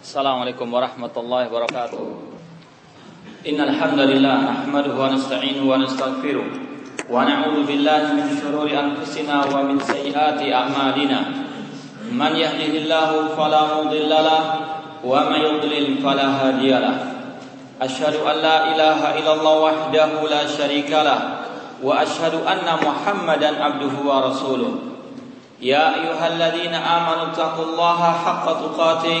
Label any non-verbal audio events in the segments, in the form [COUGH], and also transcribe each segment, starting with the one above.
Assalamualaikum warahmatullahi wabarakatuh. Innal hamdalillah nahmaduhu wa nasta'inuhu wa nastaghfiruh wa na'udzu billahi min shururi anfusina wa min sayyiati a'malina. Man yahdihillahu fala mudilla lahu wa man yudlil fala hadiya lahu. Asyhadu an la ilaha illallah wahdahu la syarika lahu wa asyhadu anna Muhammadan abduhu wa rasuluh. يا أيها الذين آمنوا اتقوا الله حق تقاته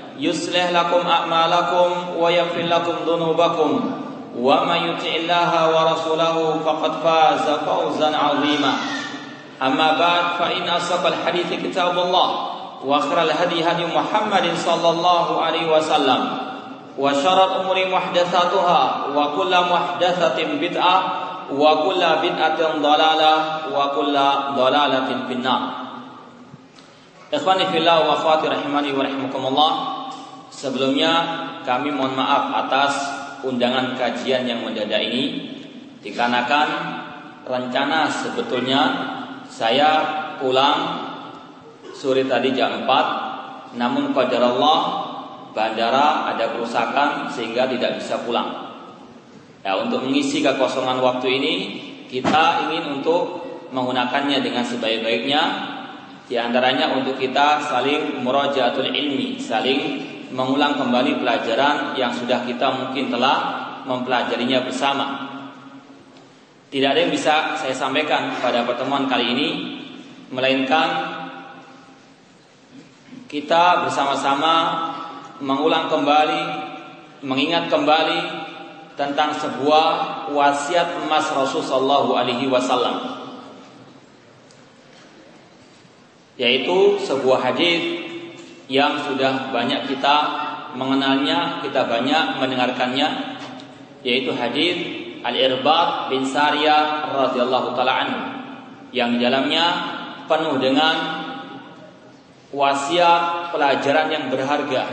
يصلح لكم أعمالكم ويغفر لكم ذنوبكم ومن يطع الله ورسوله فقد فاز فوزا عظيما أما بعد فإن أصدق الحديث كتاب الله وخير الهدي هدي محمد صلى الله عليه وسلم وشر الأمور محدثاتها وكل محدثة بدعة kulla bid'atin dhalalah wa kulla dhalalatin finnar. Ikhwani fillah wa akhwati rahimani wa rahimakumullah. Sebelumnya kami mohon maaf atas undangan kajian yang mendadak ini dikarenakan rencana sebetulnya saya pulang sore tadi jam 4 namun qadar Allah bandara ada kerusakan sehingga tidak bisa pulang. Ya, untuk mengisi kekosongan waktu ini kita ingin untuk menggunakannya dengan sebaik-baiknya di antaranya untuk kita saling murajaatul ilmi, saling mengulang kembali pelajaran yang sudah kita mungkin telah mempelajarinya bersama. Tidak ada yang bisa saya sampaikan pada pertemuan kali ini melainkan kita bersama-sama mengulang kembali, mengingat kembali tentang sebuah wasiat emas Rasul Shallallahu Alaihi Wasallam, yaitu sebuah hadis yang sudah banyak kita mengenalnya, kita banyak mendengarkannya, yaitu hadis Al Irbad bin Sariyah radhiyallahu taala yang dalamnya penuh dengan wasiat pelajaran yang berharga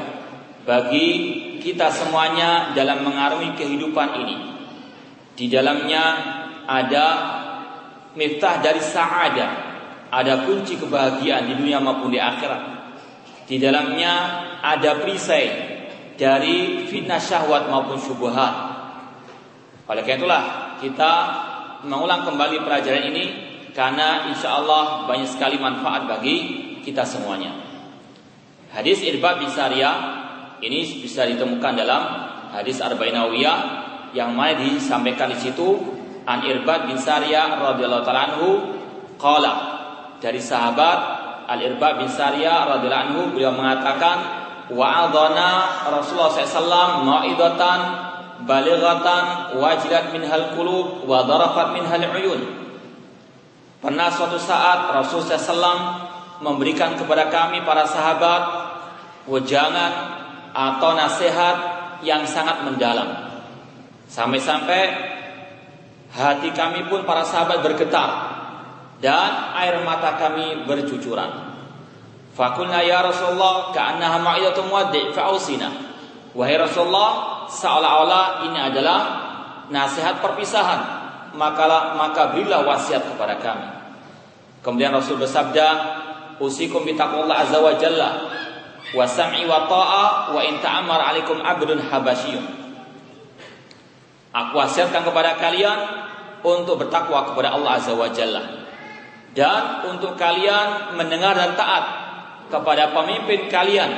bagi kita semuanya dalam mengarungi kehidupan ini. Di dalamnya ada miftah dari sa'adah, ada kunci kebahagiaan di dunia maupun di akhirat. Di dalamnya ada perisai dari fitnah syahwat maupun syubhat. Oleh karena itulah kita mengulang kembali pelajaran ini karena insya Allah banyak sekali manfaat bagi kita semuanya. Hadis Irbad bin Sariyah ini bisa ditemukan dalam hadis Arba'inawiyah yang mana disampaikan di situ An Irbad bin Sariyah radhiyallahu taala anhu qala dari sahabat Al Irbad bin Sariyah radhiyallahu anhu beliau mengatakan wa'adana Rasulullah SAW mau'idatan balighatan wajilat minhal qulub wa darafat minhal uyun Pernah suatu saat Rasulullah SAW memberikan kepada kami para sahabat wejangan atau nasihat yang sangat mendalam. Sampai-sampai hati kami pun para sahabat bergetar dan air mata kami bercucuran. Fakulna ya Rasulullah ka'annaha ma'idatu muwaddi' fa'usina. Wahai Rasulullah, seolah-olah ini adalah nasihat perpisahan, maka maka berilah wasiat kepada kami. Kemudian Rasul bersabda, "Usikum bi taqwallah azza wa jalla wa sam'i wa ta'a wa in ta'ammar 'alaikum 'abdun habasyiyun. Aku wasiatkan kepada kalian untuk bertakwa kepada Allah Azza wa Jalla dan untuk kalian mendengar dan taat kepada pemimpin kalian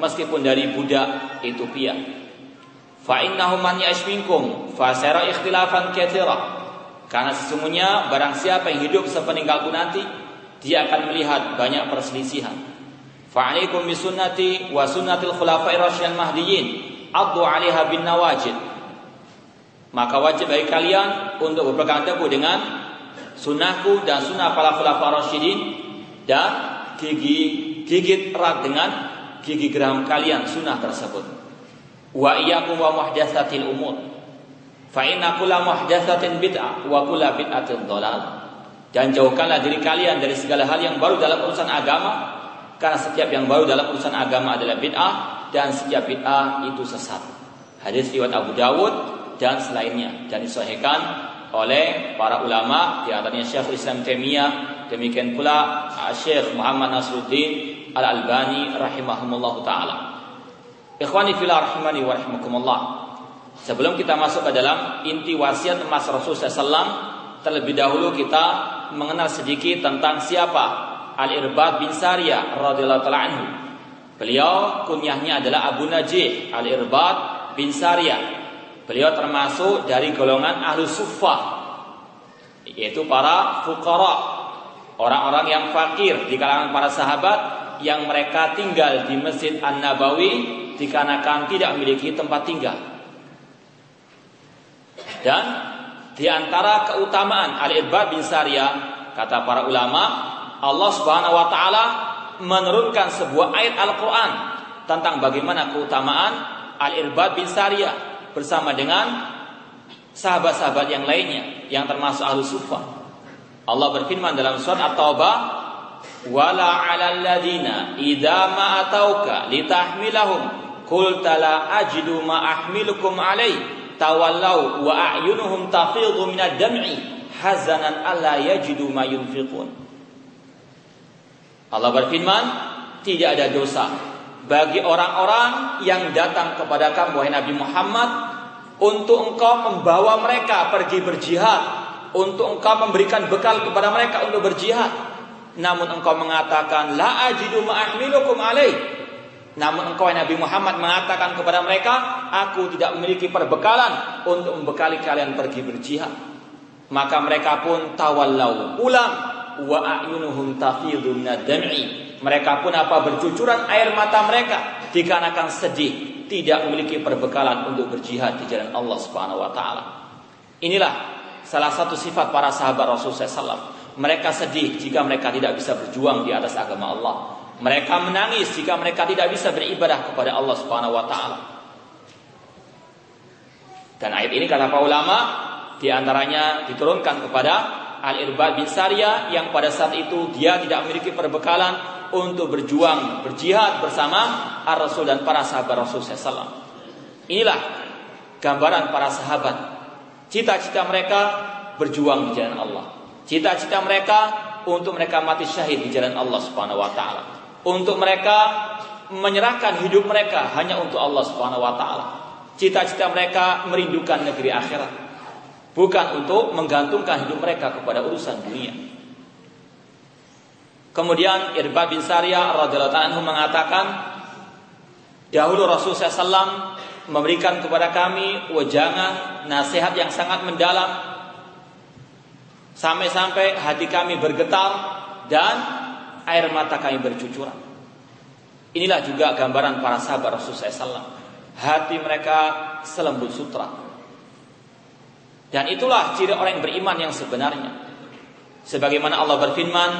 meskipun dari budak Ethiopia. Fa innahum man yashminkum fa sara ikhtilafan katsira. Karena sesungguhnya barang siapa yang hidup sepeninggalku nanti dia akan melihat banyak perselisihan. Fa'alaikum bisunnati wa sunnatil khulafai rasyidin mahdiyyin. Addu 'alaiha bin nawajid. Maka wajib bagi kalian untuk berpegang teguh dengan sunnahku dan sunnah para khulafa rasyidin dan gigi gigit erat dengan gigi geram kalian sunnah tersebut. Wa iyyakum wa muhdatsatil umur. Fa inna kulla muhdatsatin bid'ah wa kulla bid'atin dhalal. Dan jauhkanlah diri kalian dari segala hal yang baru dalam urusan agama karena setiap yang baru dalam urusan agama adalah bid'ah dan setiap bid'ah itu sesat. Hadis riwayat Abu Dawud dan selainnya dan disahihkan oleh para ulama di antaranya Syekhul Islam Taimiyah demikian pula Syekh Muhammad Nasruddin Al Albani rahimahumullah taala. Ikhwani fillah rahimani wa rahimakumullah. Sebelum kita masuk ke dalam inti wasiat emas Rasul SAW, terlebih dahulu kita mengenal sedikit tentang siapa Al-Irbad bin Sariyah radhiyallahu taala anhu. Beliau kunyahnya adalah Abu Najih Al-Irbad bin Sariyah. Beliau termasuk dari golongan ahlu suffah yaitu para fukara orang-orang yang fakir di kalangan para sahabat yang mereka tinggal di Masjid An-Nabawi dikarenakan tidak memiliki tempat tinggal. Dan di antara keutamaan Al-Irbad bin Sariyah kata para ulama, Allah Subhanahu wa taala menurunkan sebuah ayat Al-Qur'an tentang bagaimana keutamaan Al-Irbad bin Sariyah bersama dengan sahabat-sahabat yang lainnya yang termasuk ahlu sufa. Allah berfirman dalam surat At-Taubah, "Wala 'alal ladina idza ma atauka litahmilahum qulta la ajidu ma ahmilukum alaihi tawallau wa a'yunuhum tafidhu minad dam'i hazanan alla yajidu ma yunfiqun. Allah berfirman, tidak ada dosa bagi orang-orang yang datang kepada kamu wahai Nabi Muhammad untuk engkau membawa mereka pergi berjihad, untuk engkau memberikan bekal kepada mereka untuk berjihad. Namun engkau mengatakan la ajidu ma ahmilukum alaih namun engkau Nabi Muhammad mengatakan kepada mereka, aku tidak memiliki perbekalan untuk membekali kalian pergi berjihad. Maka mereka pun tawallau pulang wa a'yunuhum tafidhu dam'i. Mereka pun apa bercucuran air mata mereka dikarenakan sedih, tidak memiliki perbekalan untuk berjihad di jalan Allah Subhanahu wa taala. Inilah salah satu sifat para sahabat Rasulullah SAW. Mereka sedih jika mereka tidak bisa berjuang di atas agama Allah. Mereka menangis jika mereka tidak bisa beribadah kepada Allah Subhanahu wa taala. Dan ayat ini kata para ulama di antaranya diturunkan kepada Al-Irbad bin Sariyah yang pada saat itu dia tidak memiliki perbekalan untuk berjuang berjihad bersama Ar-Rasul dan para sahabat Rasul SAW. Inilah gambaran para sahabat. Cita-cita mereka berjuang di jalan Allah. Cita-cita mereka untuk mereka mati syahid di jalan Allah Subhanahu wa taala untuk mereka menyerahkan hidup mereka hanya untuk Allah Subhanahu wa taala. Cita-cita mereka merindukan negeri akhirat, bukan untuk menggantungkan hidup mereka kepada urusan dunia. Kemudian Irbad bin Sariyah radhiyallahu anhu mengatakan, dahulu Rasulullah SAW memberikan kepada kami wajangan nasihat yang sangat mendalam sampai-sampai hati kami bergetar dan air mata kami bercucuran. Inilah juga gambaran para sahabat Rasulullah SAW. Hati mereka selembut sutra. Dan itulah ciri orang yang beriman yang sebenarnya. Sebagaimana Allah berfirman,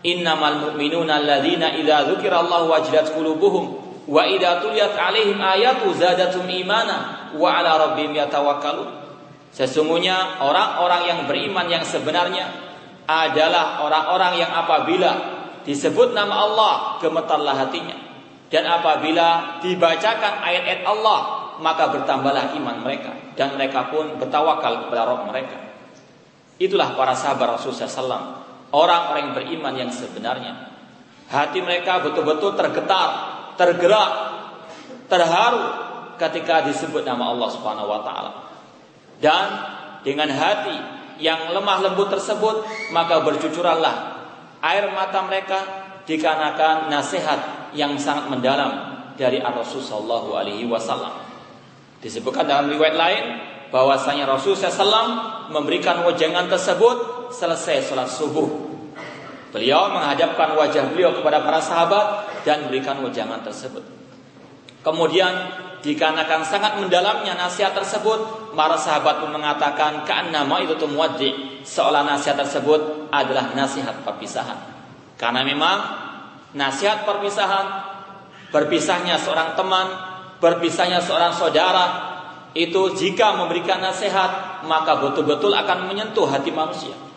Innamal mu'minuna alladzina idza dzukirallahu wajilat qulubuhum wa idza tuliyat alaihim ayatu zadatum imana wa ala rabbihim yatawakkalun. Sesungguhnya orang-orang yang beriman yang sebenarnya adalah orang-orang yang apabila disebut nama Allah, gemetarlah hatinya. Dan apabila dibacakan ayat-ayat Allah, maka bertambahlah iman mereka dan mereka pun bertawakal kepada Rabb mereka. Itulah para sahabat Rasulullah SAW, orang-orang yang beriman yang sebenarnya. Hati mereka betul-betul tergetar, tergerak, terharu ketika disebut nama Allah Subhanahu wa taala. Dan dengan hati yang lemah lembut tersebut, maka bercucuranlah air mata mereka dikarenakan nasihat yang sangat mendalam dari Rasul Shallallahu Alaihi Wasallam. Disebutkan dalam riwayat lain bahwasanya Rasul SAW memberikan wajangan tersebut selesai sholat subuh. Beliau menghadapkan wajah beliau kepada para sahabat dan memberikan wajangan tersebut. Kemudian dikarenakan sangat mendalamnya nasihat tersebut, para sahabat pun mengatakan nama itu tumwaddi, seolah nasihat tersebut adalah nasihat perpisahan. Karena memang nasihat perpisahan, berpisahnya seorang teman, berpisahnya seorang saudara, itu jika memberikan nasihat maka betul-betul akan menyentuh hati manusia.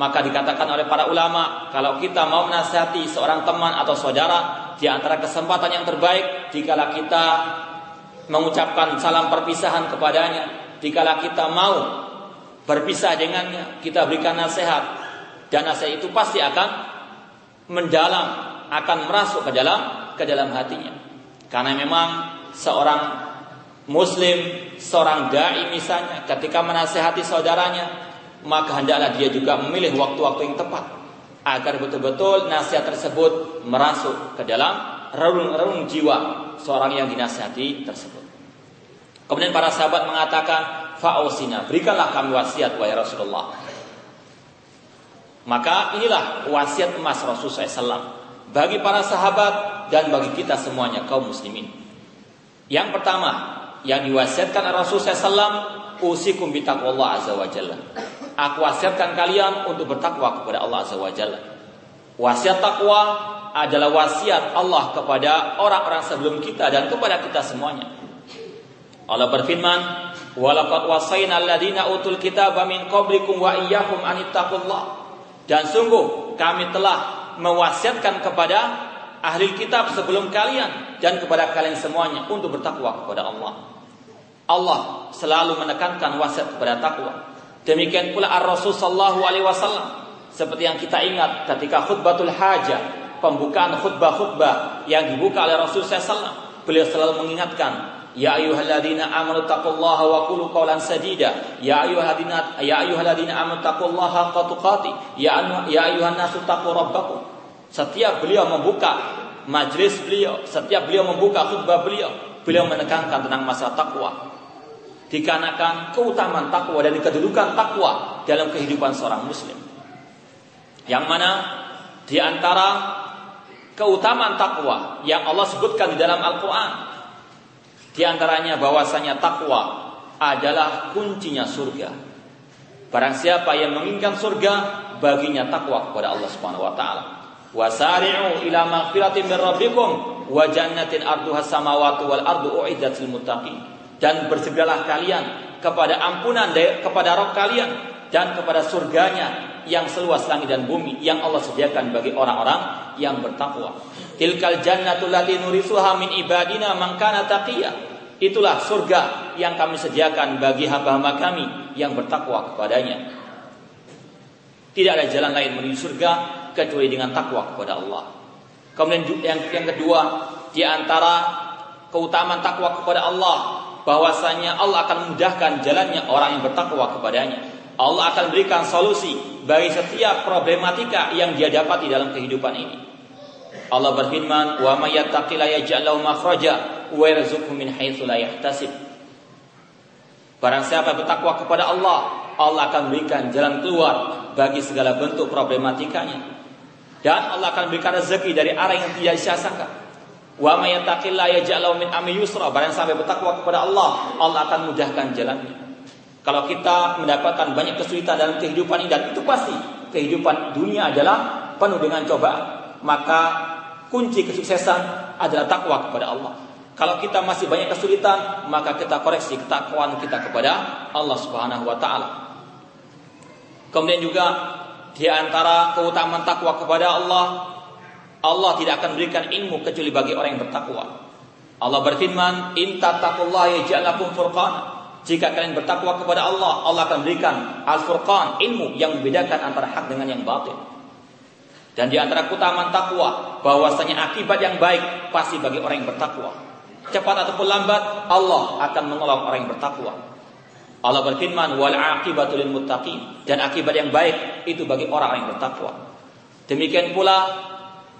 Maka dikatakan oleh para ulama, kalau kita mau menasihati seorang teman atau saudara, di antara kesempatan yang terbaik jikalau kita mengucapkan salam perpisahan kepadanya, jikalau kita mau berpisah dengannya, kita berikan nasihat. Dan nasihat itu pasti akan mendalam, akan merasuk ke dalam ke dalam hatinya. Karena memang seorang muslim, seorang dai misalnya, ketika menasehati saudaranya, maka hendaklah dia juga memilih waktu-waktu yang tepat agar betul-betul nasihat tersebut merasuk ke dalam relung-relung jiwa seorang yang dinasihati tersebut. Kemudian para sahabat mengatakan, "Fa'usina, berikanlah kami wasiat wahai Rasulullah." Maka inilah wasiat emas Rasulullah SAW bagi para sahabat dan bagi kita semuanya kaum muslimin. Yang pertama, yang diwasiatkan Rasulullah SAW usikum bitaqwallah azza wa jalla. Aku wasiatkan kalian untuk bertakwa kepada Allah azza wa jalla. Wasiat takwa adalah wasiat Allah kepada orang-orang sebelum kita dan kepada kita semuanya. Allah berfirman, "Walaqad wasayna alladziina utul kitaba min qablikum wa iyyakum an Dan sungguh kami telah mewasiatkan kepada ahli kitab sebelum kalian dan kepada kalian semuanya untuk bertakwa kepada Allah. Allah selalu menekankan wasiat kepada takwa. Demikian pula Ar-Rasul sallallahu alaihi wasallam seperti yang kita ingat ketika khutbatul hajah, pembukaan khutbah-khutbah yang dibuka oleh Rasul SAW, beliau selalu mengingatkan, Ya ayyuhalladzina amanu taqullaha wa qulu qawlan sadida. Ya ayyuhalladzina ya ayyuhalladzina amanu taqullaha haqqa tuqati. Ya ya ayyuhan nasu rabbakum. Setiap beliau membuka majlis beliau, setiap beliau membuka khutbah beliau, beliau menekankan tentang masalah takwa dikarenakan keutamaan takwa dan kedudukan takwa dalam kehidupan seorang muslim. Yang mana di antara keutamaan takwa yang Allah sebutkan di dalam Al-Qur'an di antaranya bahwasanya takwa adalah kuncinya surga. Barang siapa yang menginginkan surga, baginya takwa kepada Allah Subhanahu wa taala. Wasari'u ila maghfiratin min rabbikum wa jannatin arduha samawati wal ardu uiddat lil muttaqin dan bersegeralah kalian kepada ampunan kepada roh kalian dan kepada surganya yang seluas langit dan bumi yang Allah sediakan bagi orang-orang yang bertakwa. Tilkal jannatul lati nurisuha min ibadina man kana Itulah surga yang kami sediakan bagi hamba-hamba kami yang bertakwa kepadanya. Tidak ada jalan lain menuju surga kecuali dengan takwa kepada Allah. Kemudian yang, yang kedua, di antara keutamaan takwa kepada Allah bahwasanya Allah akan memudahkan jalannya orang yang bertakwa kepadanya. Allah akan berikan solusi bagi setiap problematika yang dia dapat di dalam kehidupan ini. Allah berfirman, "Wa may yattaqillaha yaj'al lahu makhraja wa yarzuqhu min haitsu la yahtasib." Barang siapa bertakwa kepada Allah, Allah akan berikan jalan keluar bagi segala bentuk problematikanya. Dan Allah akan berikan rezeki dari arah yang tidak disangka. Wa may yattaqillaha yaj'al min amri yusra. Barang sampai bertakwa kepada Allah, Allah akan mudahkan jalannya. Kalau kita mendapatkan banyak kesulitan dalam kehidupan ini dan itu pasti kehidupan dunia adalah penuh dengan cobaan, maka kunci kesuksesan adalah takwa kepada Allah. Kalau kita masih banyak kesulitan, maka kita koreksi ketakwaan kita kepada Allah Subhanahu wa taala. Kemudian juga di antara keutamaan takwa kepada Allah Allah tidak akan berikan ilmu kecuali bagi orang yang bertakwa. Allah berfirman, "In tattaqullaha yaj'al lakum furqana." Jika kalian bertakwa kepada Allah, Allah akan berikan al-furqan, ilmu yang membedakan antara hak dengan yang batil. Dan di antara keutamaan takwa, bahwasanya akibat yang baik pasti bagi orang yang bertakwa. Cepat ataupun lambat, Allah akan menolong orang yang bertakwa. Allah berfirman, "Wal muttaqin." Dan akibat yang baik itu bagi orang yang bertakwa. Demikian pula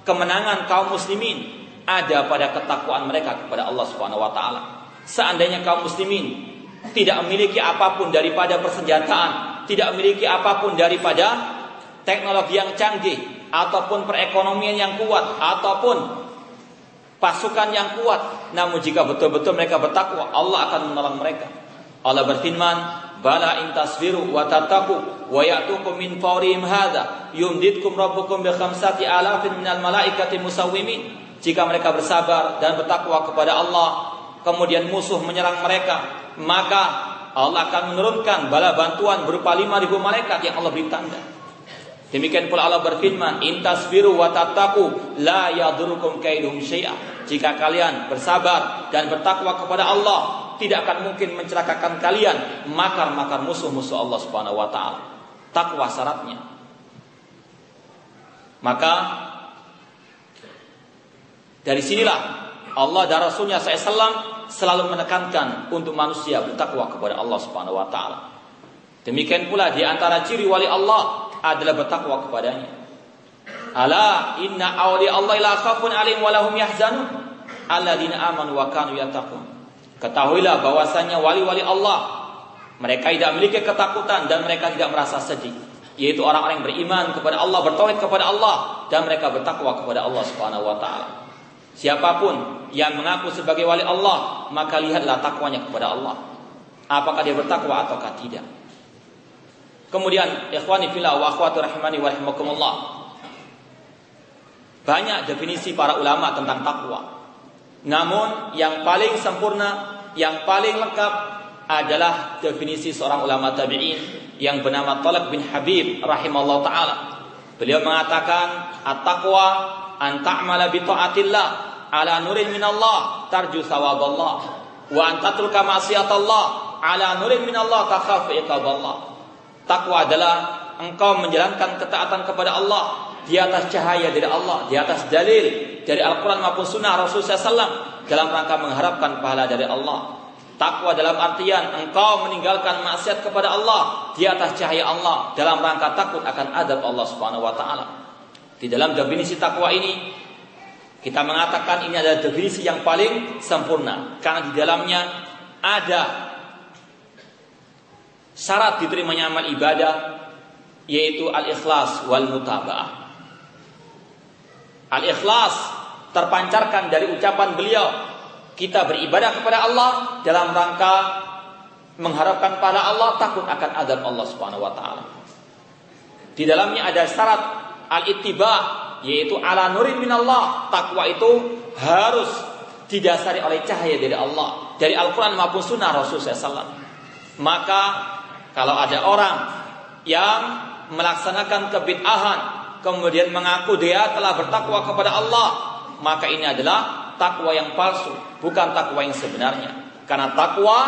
kemenangan kaum muslimin ada pada ketakwaan mereka kepada Allah Subhanahu wa taala. Seandainya kaum muslimin tidak memiliki apa pun daripada persenjataan, tidak memiliki apa pun daripada teknologi yang canggih ataupun perekonomian yang kuat ataupun pasukan yang kuat, namun jika betul-betul mereka bertakwa, Allah akan menolong mereka. Allah berfirman, Bala in tasbiru wa tattaqu wa ya'tukum min fawrihim hadza yumditkum rabbukum bi khamsati alafin minal malaikati musawwimin. Jika mereka bersabar dan bertakwa kepada Allah, kemudian musuh menyerang mereka, maka Allah akan menurunkan bala bantuan berupa 5000 malaikat yang Allah beri tanda. Demikian pula Allah berfirman, "Intasbiru wa tattaqu la yadurukum kaiduhum syai'a." Jika kalian bersabar dan bertakwa kepada Allah, tidak akan mungkin mencelakakan kalian makar-makar musuh-musuh Allah Subhanahu wa taala. Takwa syaratnya. Maka dari sinilah Allah dan Rasulnya SAW selalu menekankan untuk manusia bertakwa kepada Allah Subhanahu wa taala. Demikian pula di antara ciri wali Allah adalah bertakwa kepadanya. Ala inna awli Allah la khafun alim wa lahum yahzanun alladzina amanu wa kanu yattaqun. Ketahuilah bahwasanya wali-wali Allah mereka tidak memiliki ketakutan dan mereka tidak merasa sedih yaitu orang-orang yang beriman kepada Allah, bertauhid kepada Allah dan mereka bertakwa kepada Allah Subhanahu wa taala. Siapa pun yang mengaku sebagai wali Allah, maka lihatlah takwanya kepada Allah. Apakah dia bertakwa ataukah tidak? Kemudian ikhwani fillah wa akhwati rahimani wa rahimakumullah. Banyak definisi para ulama tentang takwa. Namun yang paling sempurna, yang paling lengkap adalah definisi seorang ulama tabi'in yang bernama Talib bin Habib rahimallah taala. Beliau mengatakan at-taqwa an ta'mala bi ta'atillah ala nurin minallah tarju sawaballah wa an tatruka ma'siyatallah ala nurin minallah takhafu iqaballah. Takwa adalah engkau menjalankan ketaatan kepada Allah di atas cahaya dari Allah, di atas dalil dari Al-Quran maupun Sunnah Rasulullah SAW dalam rangka mengharapkan pahala dari Allah. Takwa dalam artian engkau meninggalkan maksiat kepada Allah di atas cahaya Allah dalam rangka takut akan adab Allah Subhanahu wa taala. Di dalam definisi takwa ini kita mengatakan ini adalah definisi yang paling sempurna karena di dalamnya ada syarat diterimanya amal ibadah yaitu al-ikhlas wal mutaba'ah. Al-ikhlas terpancarkan dari ucapan beliau kita beribadah kepada Allah dalam rangka mengharapkan pada Allah takut akan azab Allah Subhanahu wa taala. Di dalamnya ada syarat al-ittiba yaitu ala nurin minallah. Takwa itu harus didasari oleh cahaya dari Allah, dari Al-Qur'an maupun sunnah Rasulullah SAW. Maka kalau ada orang yang melaksanakan kebid'ahan kemudian mengaku dia telah bertakwa kepada Allah, maka ini adalah takwa yang palsu, bukan takwa yang sebenarnya. Karena takwa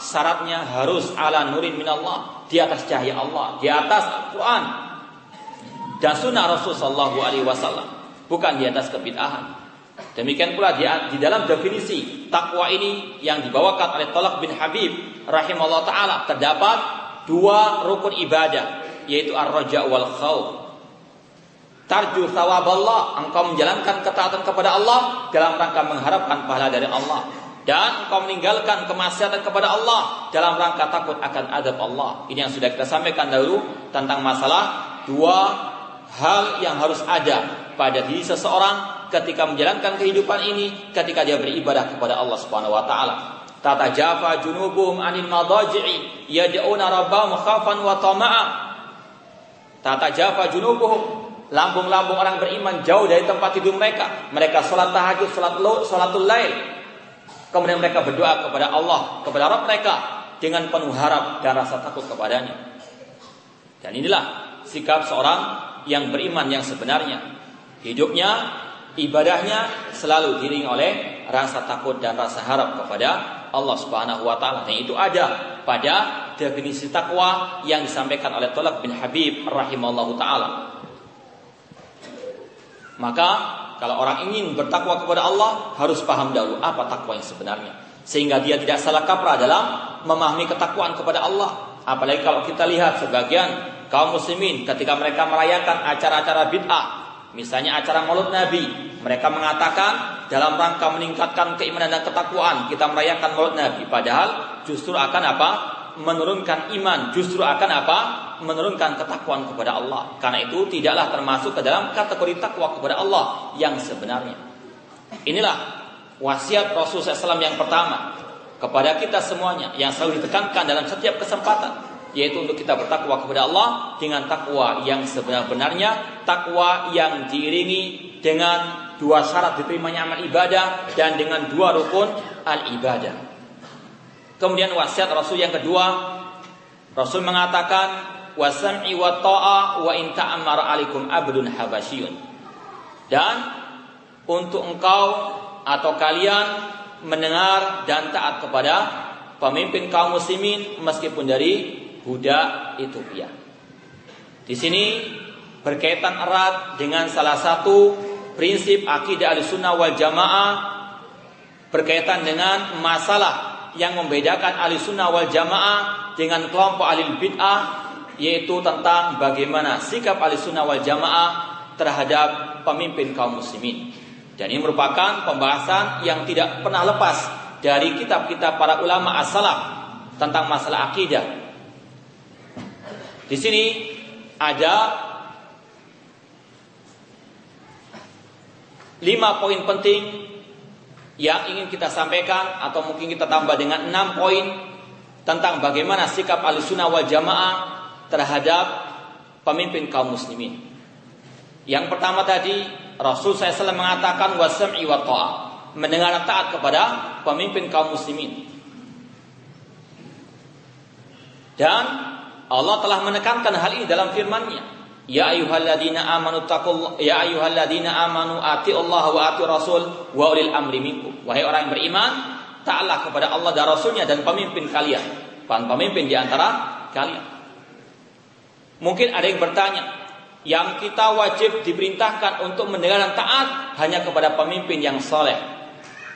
syaratnya harus ala nurin minallah, di atas cahaya Allah, di atas Al-Qur'an dan sunnah Rasul sallallahu alaihi wasallam, bukan di atas kebid'ahan. Demikian pula di, dalam definisi takwa ini yang dibawakan oleh Tolak bin Habib rahimahullah taala terdapat dua rukun ibadah yaitu ar-raja wal khauf. Tarju Allah engkau menjalankan ketaatan kepada Allah dalam rangka mengharapkan pahala dari Allah dan engkau meninggalkan kemaksiatan kepada Allah dalam rangka takut akan adab Allah. Ini yang sudah kita sampaikan dahulu tentang masalah dua hal yang harus ada pada diri seseorang ketika menjalankan kehidupan ini ketika dia beribadah kepada Allah Subhanahu wa taala. Tata jafa junubuhum anil madaji'i yad'una rabbahum khafan wa tama'a. Tata jafa junubuhum lambung-lambung orang beriman jauh dari tempat tidur mereka. Mereka sholat tahajud, sholat lo, sholatul lail. Kemudian mereka berdoa kepada Allah, kepada Rabb mereka dengan penuh harap dan rasa takut kepadanya. Dan inilah sikap seorang yang beriman yang sebenarnya. Hidupnya, ibadahnya selalu diiringi oleh rasa takut dan rasa harap kepada Allah Subhanahu wa taala. Dan itu ada pada definisi takwa yang disampaikan oleh Tolak bin Habib rahimallahu taala. Maka kalau orang ingin bertakwa kepada Allah harus paham dahulu apa takwa yang sebenarnya sehingga dia tidak salah kaprah dalam memahami ketakwaan kepada Allah. Apalagi kalau kita lihat sebagian kaum muslimin ketika mereka merayakan acara-acara bid'ah, misalnya acara Maulid Nabi, mereka mengatakan dalam rangka meningkatkan keimanan dan ketakwaan kita merayakan Maulid Nabi. Padahal justru akan apa? Menurunkan iman. Justru akan apa? Menurunkan ketakwaan kepada Allah. Karena itu tidaklah termasuk ke dalam kategori takwa kepada Allah yang sebenarnya. Inilah wasiat Rasulullah SAW yang pertama kepada kita semuanya yang selalu ditekankan dalam setiap kesempatan yaitu untuk kita bertakwa kepada Allah dengan takwa yang sebenar-benarnya, takwa yang diiringi dengan dua syarat diterimanya amal ibadah dan dengan dua rukun al ibadah. Kemudian wasiat Rasul yang kedua, Rasul mengatakan wasam'i wa ta'a wa in ta'ammara alaikum abdun habasyun. Dan untuk engkau atau kalian mendengar dan taat kepada pemimpin kaum muslimin meskipun dari budak Ethiopia. Di sini berkaitan erat dengan salah satu prinsip akidah al-sunnah wal jamaah berkaitan dengan masalah yang membedakan al-sunnah wal jamaah dengan kelompok alil bid'ah yaitu tentang bagaimana sikap al-sunnah wal jamaah terhadap pemimpin kaum muslimin. Dan ini merupakan pembahasan yang tidak pernah lepas dari kitab-kitab para ulama as-salaf tentang masalah akidah. Di sini ada lima poin penting yang ingin kita sampaikan atau mungkin kita tambah dengan enam poin tentang bagaimana sikap al-sunnah wal jamaah terhadap pemimpin kaum muslimin. Yang pertama tadi Rasul SAW mengatakan wasam'i wa mendengar taat kepada pemimpin kaum muslimin. Dan Allah telah menekankan hal ini dalam firman-Nya. Ya ayyuhalladzina amanu taqul ya ayyuhalladzina amanu Allah wa ati rasul wa ulil amri minkum. Wahai orang yang beriman, taatlah kepada Allah dan Rasulnya dan pemimpin kalian. Pemimpin di antara kalian. Mungkin ada yang bertanya, yang kita wajib diperintahkan untuk mendengar dan taat hanya kepada pemimpin yang soleh.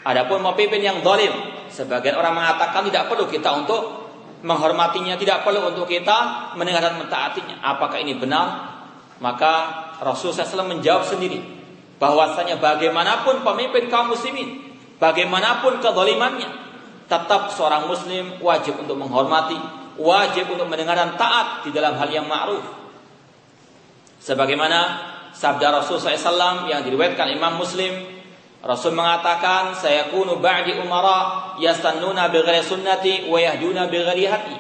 Adapun pemimpin yang dolim, sebagian orang mengatakan tidak perlu kita untuk menghormatinya, tidak perlu untuk kita mendengar dan mentaatinya. Apakah ini benar? Maka Rasulullah SAW menjawab sendiri bahwasanya bagaimanapun pemimpin kaum muslimin, bagaimanapun kezalimannya, tetap seorang muslim wajib untuk menghormati, wajib untuk mendengar dan taat di dalam hal yang ma'ruf. Sebagaimana sabda Rasul SAW yang diriwayatkan Imam Muslim, Rasul mengatakan, "Saya kunu ba'di umara yastannuna bi sunnati wa yahduna bi hati."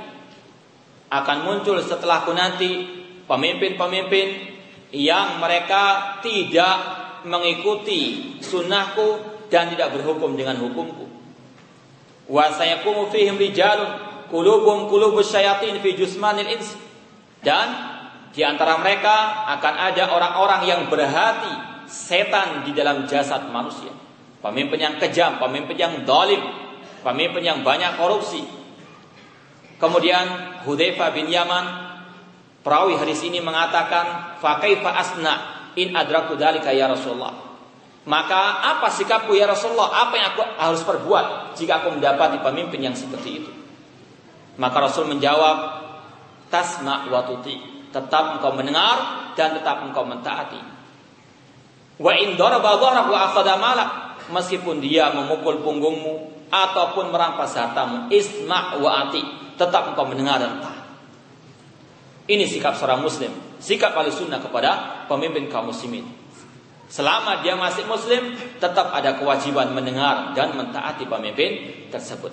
Akan muncul setelahku nanti pemimpin-pemimpin yang mereka tidak mengikuti sunnahku dan tidak berhukum dengan hukumku. Wa sayakumu fihim rijalun kulubum kulubus syayatin fi jusmanil ins. Dan di antara mereka akan ada orang-orang yang berhati setan di dalam jasad manusia. Pemimpin yang kejam, pemimpin yang dolim, pemimpin yang banyak korupsi. Kemudian Hudzaifah bin Yaman Perawi hadis ini mengatakan, "Fakaifa asna in adraku dalika ya Rasulullah." Maka apa sikapku ya Rasulullah? Apa yang aku harus perbuat jika aku mendapati pemimpin yang seperti itu? Maka Rasul menjawab, "Tasma wa tuti." Tetap engkau mendengar dan tetap engkau mentaati. Wa in wa malak, meskipun dia memukul punggungmu ataupun merampas hartamu, isma' wa ati, tetap engkau mendengar dan taat. Ini sikap seorang muslim, sikap ahli sunnah kepada pemimpin kaum muslimin. Selama dia masih muslim, tetap ada kewajiban mendengar dan mentaati pemimpin tersebut.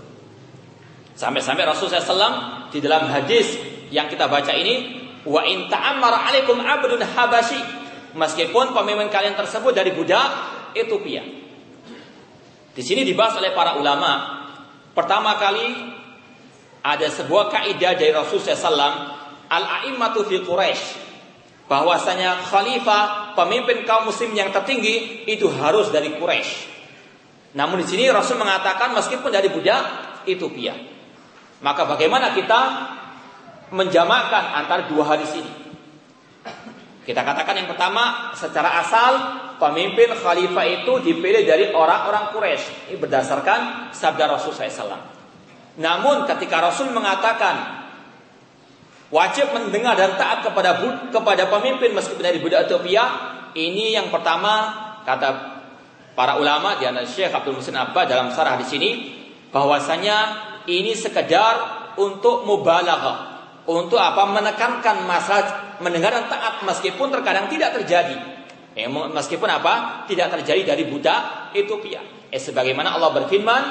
Sampai-sampai Rasulullah SAW di dalam hadis yang kita baca ini, wa in ta'ammara alaikum abdun habasyi, meskipun pemimpin kalian tersebut dari budak Ethiopia. Di sini dibahas oleh para ulama, pertama kali ada sebuah kaidah dari Rasulullah SAW al-a'immatu fi Quraisy bahwasanya khalifah pemimpin kaum muslim yang tertinggi itu harus dari Quraisy. Namun di sini Rasul mengatakan meskipun dari budak Ethiopia. Maka bagaimana kita menjamakan antara dua hadis ini? Kita katakan yang pertama secara asal pemimpin khalifah itu dipilih dari orang-orang Quraisy. Ini berdasarkan sabda Rasul SAW. Namun ketika Rasul mengatakan wajib mendengar dan taat kepada kepada pemimpin meskipun dari budak Ethiopia. Ini yang pertama kata para ulama di antara Syekh Abdul Musin Abba dalam sarah di sini bahwasanya ini sekedar untuk mubalaghah untuk apa menekankan masalah mendengar dan taat meskipun terkadang tidak terjadi eh, meskipun apa tidak terjadi dari budak Ethiopia eh sebagaimana Allah berfirman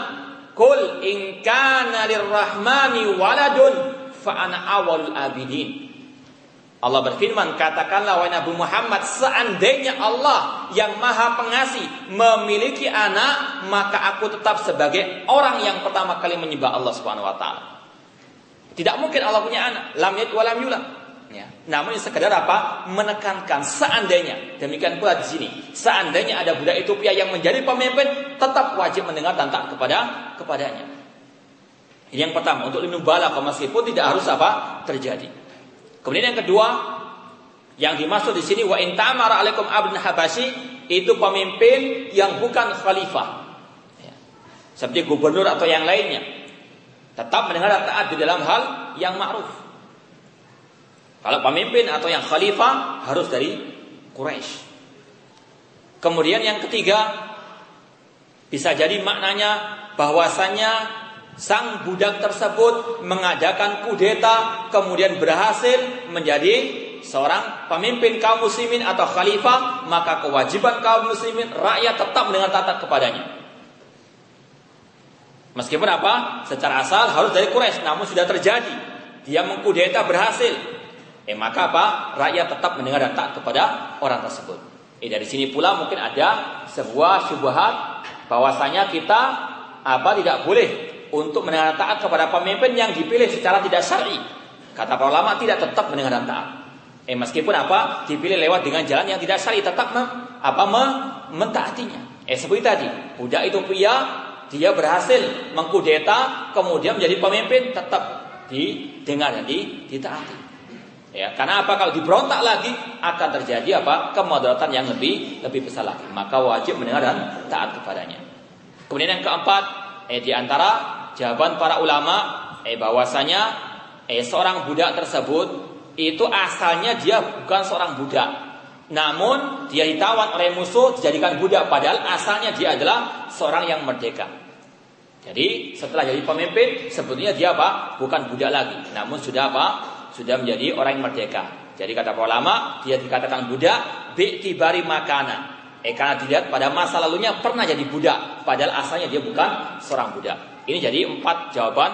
kul in kana lirrahmani waladun fa ana awalul abidin. Allah berfirman, katakanlah wahai Nabi Muhammad, seandainya Allah yang maha pengasih memiliki anak, maka aku tetap sebagai orang yang pertama kali menyembah Allah taala. Tidak mungkin Allah punya anak, lam yalid wa lam yulad. Ya. Namun sekedar apa? Menekankan seandainya. Demikian pula di sini. Seandainya ada budak Ethiopia yang menjadi pemimpin, tetap wajib mendengar taat kepada kepadanya. Ini yang pertama untuk lindung bala meskipun tidak harus apa terjadi. Kemudian yang kedua, yang dimaksud di sini wa intamara alaikum abdun habasyi itu pemimpin yang bukan khalifah. Ya. Seperti gubernur atau yang lainnya. Tetap mendengar taat di dalam hal yang ma'ruf. Kalau pemimpin atau yang khalifah harus dari Quraisy. Kemudian yang ketiga bisa jadi maknanya bahwasanya sang budak tersebut mengadakan kudeta kemudian berhasil menjadi seorang pemimpin kaum muslimin atau khalifah maka kewajiban kaum muslimin rakyat tetap dengan taat kepadanya. Meskipun apa? Secara asal harus dari Quraisy namun sudah terjadi. Dia mengkudeta berhasil eh maka apa rakyat tetap mendengar dan taat kepada orang tersebut eh dari sini pula mungkin ada sebuah syubhat bahwasanya kita apa tidak boleh untuk mendengar taat kepada pemimpin yang dipilih secara tidak syar'i. Kata para ulama tidak tetap mendengar taat. Eh meskipun apa dipilih lewat dengan jalan yang tidak syar'i tetap mem, apa mem, mentaatinya. Eh seperti tadi, budak itu pria dia berhasil mengkudeta kemudian menjadi pemimpin tetap didengar dan ditaati. Ya, karena apa kalau diberontak lagi akan terjadi apa kemudaratan yang lebih lebih besar lagi. Maka wajib mendengar dan taat kepadanya. Kemudian yang keempat, eh di antara jawaban para ulama eh bahwasanya eh seorang budak tersebut itu asalnya dia bukan seorang budak. Namun dia ditawan oleh musuh dijadikan budak padahal asalnya dia adalah seorang yang merdeka. Jadi setelah jadi pemimpin sebetulnya dia apa? Bukan budak lagi, namun sudah apa? Sudah menjadi orang yang merdeka. Jadi kata para ulama, dia dikatakan budak bi'tibari makana. Eh karena dilihat pada masa lalunya pernah jadi budak, padahal asalnya dia bukan seorang budak. Ini jadi empat jawaban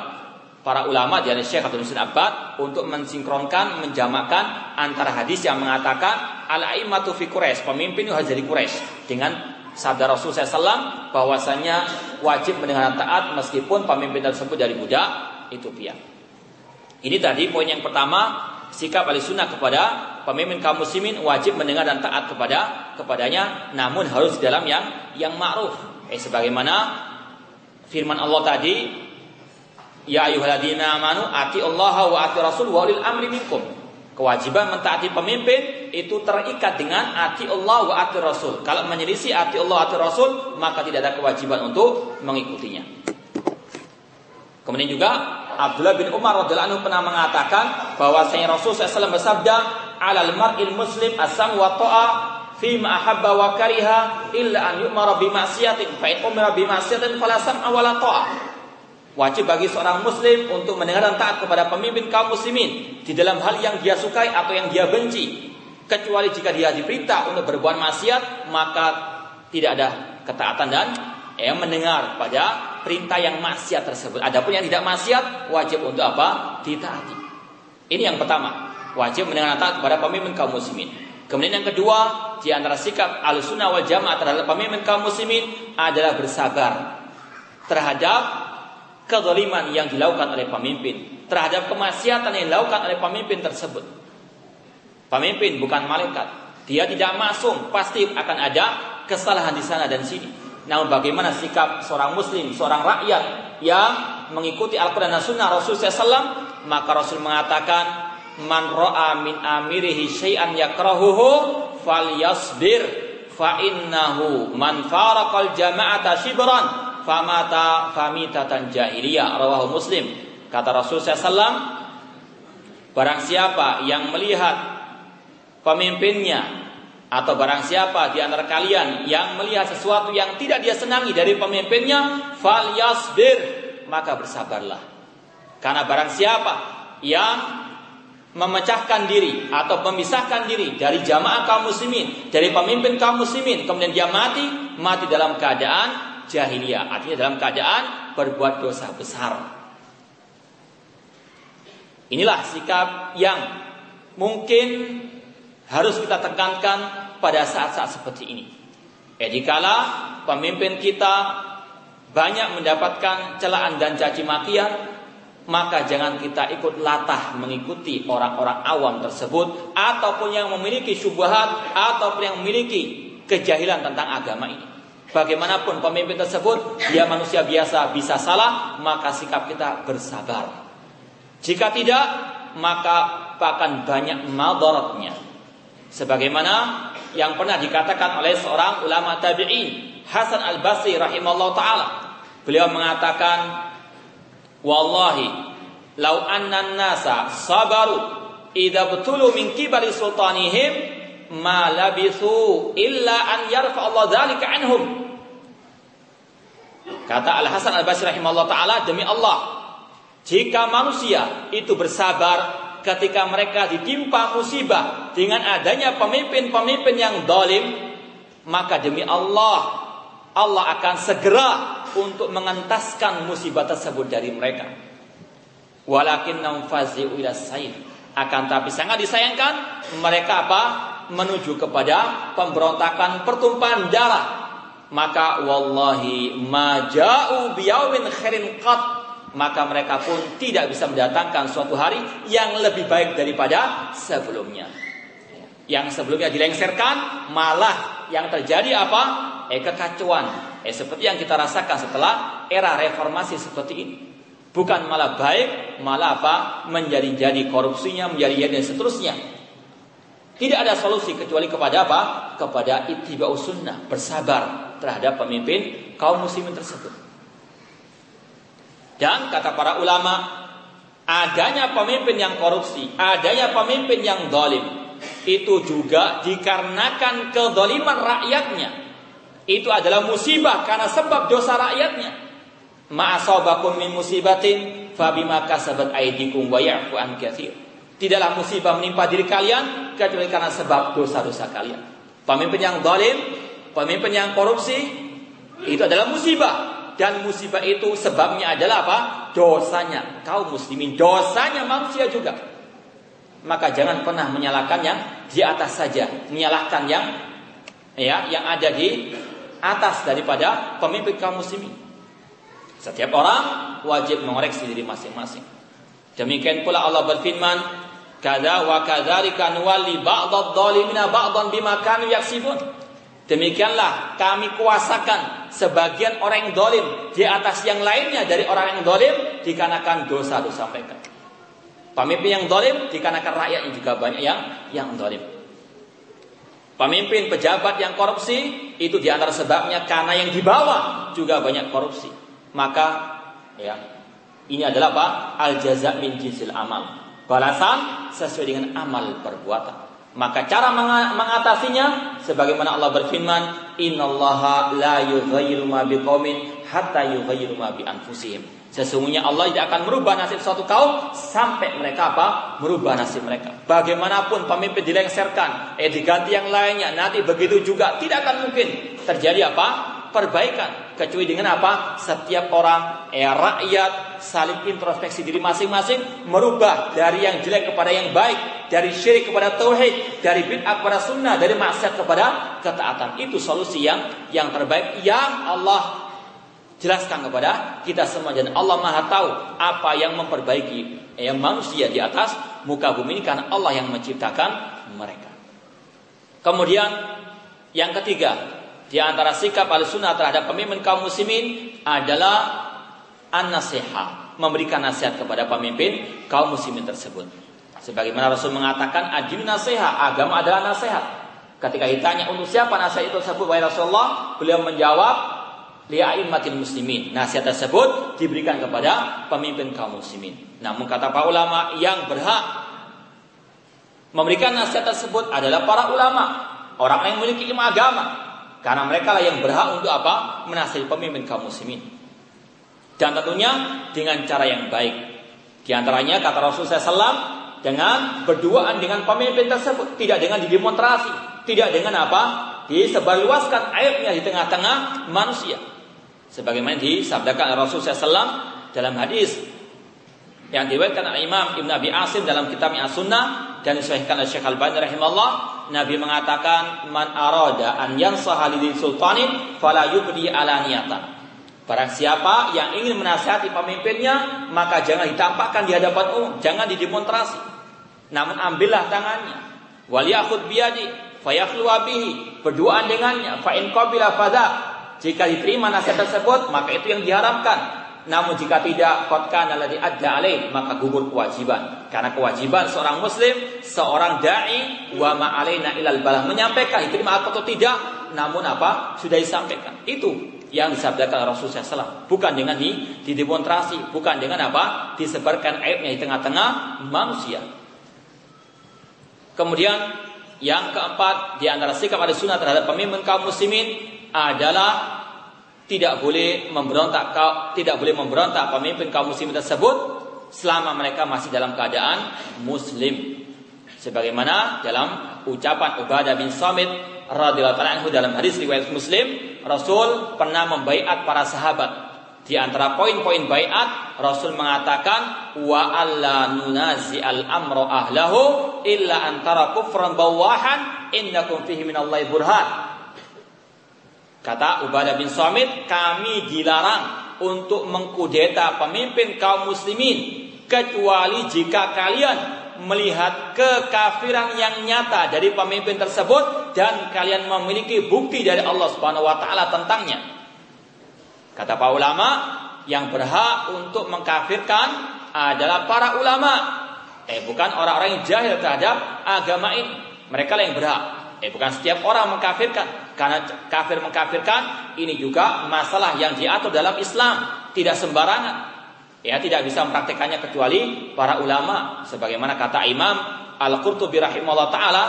para ulama dari Syekh Abdul Musin Abbad untuk mensinkronkan, menjamakan antara hadis yang mengatakan al-aimatu fi Quraisy, pemimpin itu harus jadi Quraisy dengan sabda Rasul SAW bahwasanya wajib mendengar taat meskipun pemimpin tersebut dari budak Ethiopia. Ini tadi poin yang pertama sikap ahli sunnah kepada pemimpin kaum muslimin wajib mendengar dan taat kepada kepadanya namun harus dalam yang yang ma'ruf eh sebagaimana firman Allah tadi Ya ayyuhalladzina amanu ati Allah wa ati Rasul wa ulil amri minkum. Kewajiban mentaati pemimpin itu terikat dengan ati Allah wa ati Rasul. Kalau menyelisih ati Allah ati Rasul, maka tidak ada kewajiban untuk mengikutinya. Kemudian juga Abdullah bin Umar radhiyallahu anhu pernah mengatakan bahwa Sayyidina Rasul SAW bersabda, "Alal mar'il muslim asam wa ta'a fi ma ahabba wa kariha illa an yu'mara bi ma'siyatin fa in umira bi ma'siyatin fala sam'a wala ta'a. Wajib bagi seorang muslim untuk mendengar dan taat kepada pemimpin kaum muslimin di dalam hal yang dia sukai atau yang dia benci. Kecuali jika dia diperintah untuk berbuat maksiat, maka tidak ada ketaatan dan ya, mendengar pada perintah yang maksiat tersebut. Adapun yang tidak maksiat wajib untuk apa? Ditaati. Ini yang pertama, wajib mendengar taat kepada pemimpin kaum muslimin. Kemudian yang kedua, di antara sikap al-sunnah wal jamaah terhadap pemimpin kaum muslimin adalah bersabar terhadap kezaliman yang dilakukan oleh pemimpin, terhadap kemaksiatan yang dilakukan oleh pemimpin tersebut. Pemimpin bukan malaikat, dia tidak masuk, pasti akan ada kesalahan di sana dan sini. Namun bagaimana sikap seorang muslim, seorang rakyat yang mengikuti Al-Quran dan Sunnah Rasul SAW, maka Rasul mengatakan man ra'a min amirihi syai'an yakrahuhu falyasbir fa innahu man faraqal jama'ata shibran famata famitatan jahiliyah. Rawahu muslim. Kata Rasul SAW barang siapa yang melihat pemimpinnya atau barang siapa di antara kalian yang melihat sesuatu yang tidak dia senangi dari pemimpinnya falyasbir maka bersabarlah karena barang siapa yang memecahkan diri atau memisahkan diri dari jamaah kaum muslimin, dari pemimpin kaum muslimin, kemudian dia mati, mati dalam keadaan jahiliyah, artinya dalam keadaan berbuat dosa besar. Inilah sikap yang mungkin harus kita tekankan pada saat-saat seperti ini. Dikala pemimpin kita banyak mendapatkan celaan dan caci makian, maka jangan kita ikut latah mengikuti orang-orang awam tersebut ataupun yang memiliki syubhat ataupun yang memiliki kejahilan tentang agama ini. Bagaimanapun pemimpin tersebut, dia manusia biasa bisa salah, maka sikap kita bersabar. Jika tidak, maka akan banyak madaratnya. Sebagaimana yang pernah dikatakan oleh seorang ulama tabi'in, Hasan al-Basri rahimahullah ta'ala. Beliau mengatakan, Wallahi, lau anna nasa sabaru idha betulu min kibari sultanihim ma labithu illa an yarfa Allah dzalika anhum. Kata Al Hasan Al Basri rahimahullah taala demi Allah jika manusia itu bersabar ketika mereka ditimpa musibah dengan adanya pemimpin-pemimpin yang dolim maka demi Allah Allah akan segera untuk mengentaskan musibah tersebut dari mereka. Walakin namfazi'u ila. Akan tapi sangat disayangkan mereka apa? menuju kepada pemberontakan pertumpahan darah. Maka wallahi maja'u biyawin khairin qat maka mereka pun tidak bisa mendatangkan suatu hari yang lebih baik daripada sebelumnya. Yang sebelumnya dilengserkan, malah yang terjadi apa? Eh kekacauan. Eh seperti yang kita rasakan setelah era reformasi seperti ini. Bukan malah baik, malah apa? Menjadi-jadi korupsinya, menjadi-jadi dan seterusnya. Tidak ada solusi kecuali kepada apa? Kepada ittiba'u sunnah, bersabar terhadap pemimpin kaum muslimin tersebut. Dan kata para ulama, adanya pemimpin yang korupsi, adanya pemimpin yang dolim, itu juga dikarenakan kedoliman rakyatnya. Itu adalah musibah karena sebab dosa rakyatnya. Ma'asabakum min musibatin fabima kasabat aidikum wa an. Tidaklah musibah menimpa diri kalian kecuali karena sebab dosa-dosa kalian. Pemimpin yang zalim, pemimpin yang korupsi itu adalah musibah dan musibah itu sebabnya adalah apa? Dosanya kaum muslimin, dosanya manusia juga. Maka jangan pernah menyalahkan yang di atas saja, menyalahkan yang ya yang ada di atas daripada pemimpin kaum muslimin. Setiap orang wajib mengoreksi diri masing-masing. Demikian pula Allah berfirman, Kada wa kadzalika nuwalli ba'dadh dhalimina ba'dhan bima kanu yaksibun. Demikianlah kami kuasakan sebagian orang yang dolim di atas yang lainnya dari orang yang dolim dikarenakan dosa-dosa mereka. Pemimpin yang dolim dikarenakan rakyat yang juga banyak yang yang dolim. Pemimpin pejabat yang korupsi itu di antara sebabnya karena yang di bawah juga banyak korupsi. Maka ya ini adalah apa? Al jaza min jinsil amal balasan sesuai dengan amal perbuatan. Maka cara mengatasinya sebagaimana Allah berfirman, "Innallaha la yughayyiru ma biqaumin hatta yughayyiru ma bi anfusihim." Sesungguhnya Allah tidak akan merubah nasib suatu kaum sampai mereka apa? Merubah nasib mereka. Bagaimanapun pemimpin dilengserkan, eh diganti yang lainnya, nanti begitu juga tidak akan mungkin terjadi apa? Perbaikan kecuali dengan apa? Setiap orang eh, rakyat saling introspeksi diri masing-masing merubah dari yang jelek kepada yang baik, dari syirik kepada tauhid, dari bid'ah kepada sunnah, dari maksiat kepada ketaatan. Itu solusi yang yang terbaik yang Allah jelaskan kepada kita semua dan Allah Maha tahu apa yang memperbaiki eh, manusia di atas muka bumi ini karena Allah yang menciptakan mereka. Kemudian yang ketiga, di antara sikap al-sunnah terhadap pemimpin kaum muslimin adalah an-nasihat, memberikan nasihat kepada pemimpin kaum muslimin tersebut. Sebagaimana Rasul mengatakan adil nasihat, agama adalah nasihat. Ketika ditanya untuk siapa nasihat itu tersebut, wahai Rasulullah, beliau menjawab li'aimatil muslimin. Nasihat tersebut diberikan kepada pemimpin kaum muslimin. Namun kata para ulama yang berhak memberikan nasihat tersebut adalah para ulama, orang yang memiliki ilmu agama, karena mereka lah yang berhak untuk apa? Menasihati pemimpin kaum muslimin. Dan tentunya dengan cara yang baik. Di antaranya kata Rasulullah SAW dengan berduaan dengan pemimpin tersebut, tidak dengan didemonstrasi, tidak dengan apa? Disebarluaskan aibnya di tengah-tengah manusia. Sebagaimana disabdakan Rasulullah SAW dalam hadis yang diriwayatkan oleh Imam Ibn Abi Asim dalam kitabnya As-Sunnah dan disahihkan oleh Syekh Al-Albani rahimahullah Nabi mengatakan man arada an yansaha lidin sultanin fala yubdi alaniyatan Barang siapa yang ingin menasihati pemimpinnya, maka jangan ditampakkan di hadapan umum, jangan didemonstrasi. Namun ambillah tangannya. Waliyakhud biyadi, fayakhlu bihi, berduaan dengannya, fa in qabila fadha. Jika diterima nasihat tersebut, maka itu yang diharapkan. Namun jika tidak, qad alladhi adda alaih, maka gugur kewajiban. Karena kewajiban seorang muslim, seorang dai wa ma alaina ilal balah menyampaikan diterima atau tidak, namun apa? Sudah disampaikan. Itu yang disabdakan Rasulullah SAW bukan dengan di didemonstrasi bukan dengan apa disebarkan aibnya di tengah-tengah manusia kemudian yang keempat di antara sikap ada sunnah terhadap pemimpin kaum muslimin adalah tidak boleh memberontak tidak boleh memberontak pemimpin kaum muslimin tersebut selama mereka masih dalam keadaan muslim sebagaimana dalam ucapan Ubadah bin Samit radhiyallahu anhu dalam hadis riwayat Muslim, Rasul pernah membaiat para sahabat. Di antara poin-poin baiat, Rasul mengatakan wa alla nunazi al amro ahlahu illa antara kufran bawahan innakum fihi minallahi burhan. Kata Ubadah bin Samit, kami dilarang untuk mengkudeta pemimpin kaum muslimin kecuali jika kalian melihat kekafiran yang nyata dari pemimpin tersebut dan kalian memiliki bukti dari Allah Subhanahu wa taala tentangnya. Kata para ulama, yang berhak untuk mengkafirkan adalah para ulama. Eh bukan orang-orang yang jahil terhadap agama ini. Mereka yang berhak. Eh bukan setiap orang mengkafirkan. Karena kafir mengkafirkan ini juga masalah yang diatur dalam Islam. Tidak sembarangan. Ya tidak bisa mempraktekannya kecuali para ulama sebagaimana kata Imam Al-Qurtubi rahimahullah taala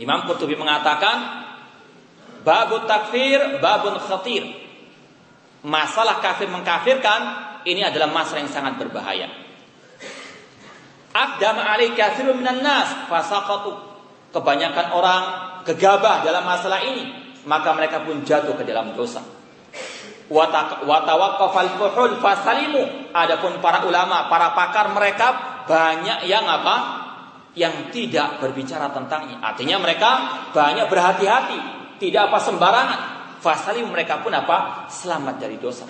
Imam Qurtubi mengatakan babut takfir babun khatir masalah kafir mengkafirkan ini adalah masalah yang sangat berbahaya Aqdam alai kathirun minan nas fasaqatu kebanyakan orang gegabah dalam masalah ini maka mereka pun jatuh ke dalam dosa watawaqqafal fuhul fasalimu. Adapun para ulama, para pakar mereka banyak yang apa? Yang tidak berbicara tentangnya. Artinya mereka banyak berhati-hati, tidak apa sembarangan. Fasalimu mereka pun apa? Selamat dari dosa.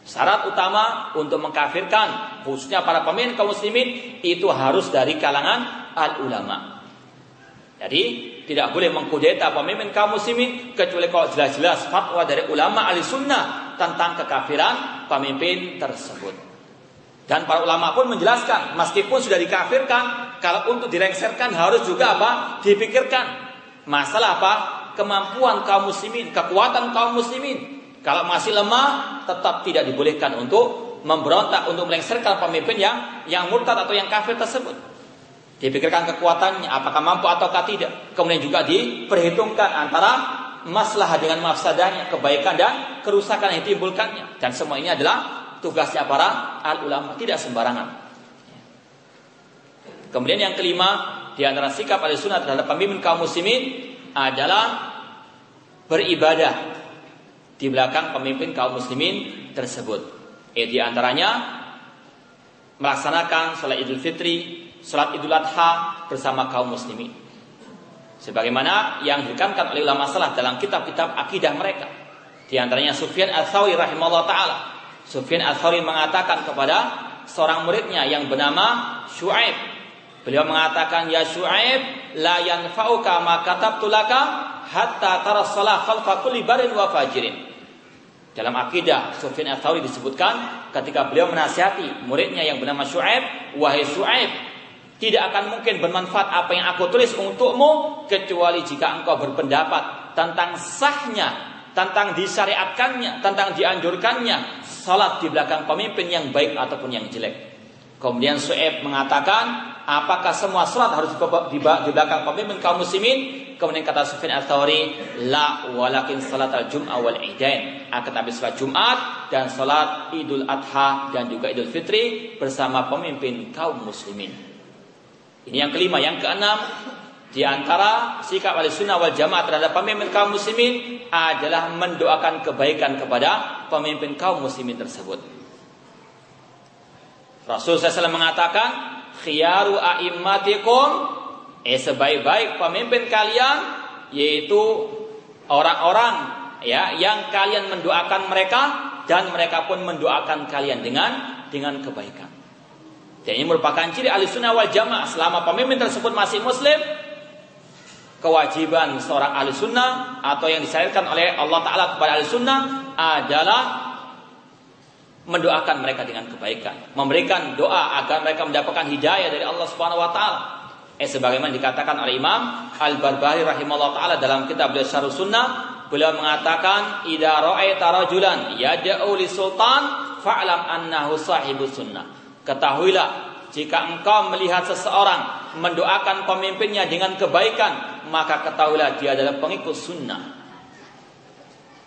Syarat utama untuk mengkafirkan khususnya para pemimpin kaum muslimin itu harus dari kalangan al ulama. Jadi tidak boleh mengkudeta pemimpin kaum muslimin kecuali kalau jelas-jelas fatwa dari ulama ahli sunnah tentang kekafiran pemimpin tersebut. Dan para ulama pun menjelaskan meskipun sudah dikafirkan kalau untuk direngserkan harus juga apa? dipikirkan. Masalah apa? Kemampuan kaum muslimin, kekuatan kaum muslimin. Kalau masih lemah tetap tidak dibolehkan untuk memberontak untuk melengsarkan pemimpin yang yang murtad atau yang kafir tersebut. Dipikirkan kekuatannya, apakah mampu ataukah tidak. Kemudian juga diperhitungkan antara masalah dengan mafsadahnya, kebaikan dan kerusakan yang ditimbulkannya. Dan semua ini adalah tugasnya para al ulama, tidak sembarangan. Kemudian yang kelima, di antara sikap al sunnah terhadap pemimpin kaum muslimin adalah beribadah di belakang pemimpin kaum muslimin tersebut. Eh, di antaranya melaksanakan sholat idul fitri sholat idul adha bersama kaum muslimin. Sebagaimana yang ditekankan oleh ulama salah dalam kitab-kitab akidah mereka. Di antaranya Sufyan al-Thawri rahimahullah ta'ala. Sufyan al-Thawri mengatakan kepada seorang muridnya yang bernama Shu'aib. Beliau mengatakan, Ya Shu'aib, la yanfa'uka ma katabtu laka hatta tara salah khalfa kulli barin wa fajirin. Dalam akidah Sufyan al-Thawri disebutkan ketika beliau menasihati muridnya yang bernama Shu'aib, wahai Shu'aib, tidak akan mungkin bermanfaat apa yang aku tulis untukmu kecuali jika engkau berpendapat tentang sahnya, tentang disyariatkannya, tentang dianjurkannya salat di belakang pemimpin yang baik ataupun yang jelek. Kemudian Su'eb mengatakan, apakah semua salat harus di belakang pemimpin kaum muslimin? Kemudian kata Sufyan al-Thawri, la walakin salat al-jum'ah wal idain. Akan tapi salat Jumat dan salat Idul Adha dan juga Idul Fitri bersama pemimpin kaum muslimin. Ini yang kelima, yang keenam di antara sikap ahli sunnah wal jamaah terhadap pemimpin kaum muslimin adalah mendoakan kebaikan kepada pemimpin kaum muslimin tersebut. Rasul SAW mengatakan, khiyaru a'immatikum eh sebaik-baik pemimpin kalian yaitu orang-orang ya yang kalian mendoakan mereka dan mereka pun mendoakan kalian dengan dengan kebaikan. Dan ini merupakan ciri ahli sunnah wal jamaah selama pemimpin tersebut masih muslim kewajiban seorang ahli sunnah atau yang disyariatkan oleh Allah Ta'ala kepada ahli sunnah adalah mendoakan mereka dengan kebaikan, memberikan doa agar mereka mendapatkan hidayah dari Allah Subhanahu wa taala. Eh sebagaimana dikatakan oleh Imam Al-Barbahari rahimahullah taala dalam kitab beliau Sunnah, beliau mengatakan, "Idza ra'aita rajulan yad'u li sultan fa'lam annahu sahibu sunnah." Ketahuilah jika engkau melihat seseorang mendoakan pemimpinnya dengan kebaikan, maka ketahuilah dia adalah pengikut sunnah.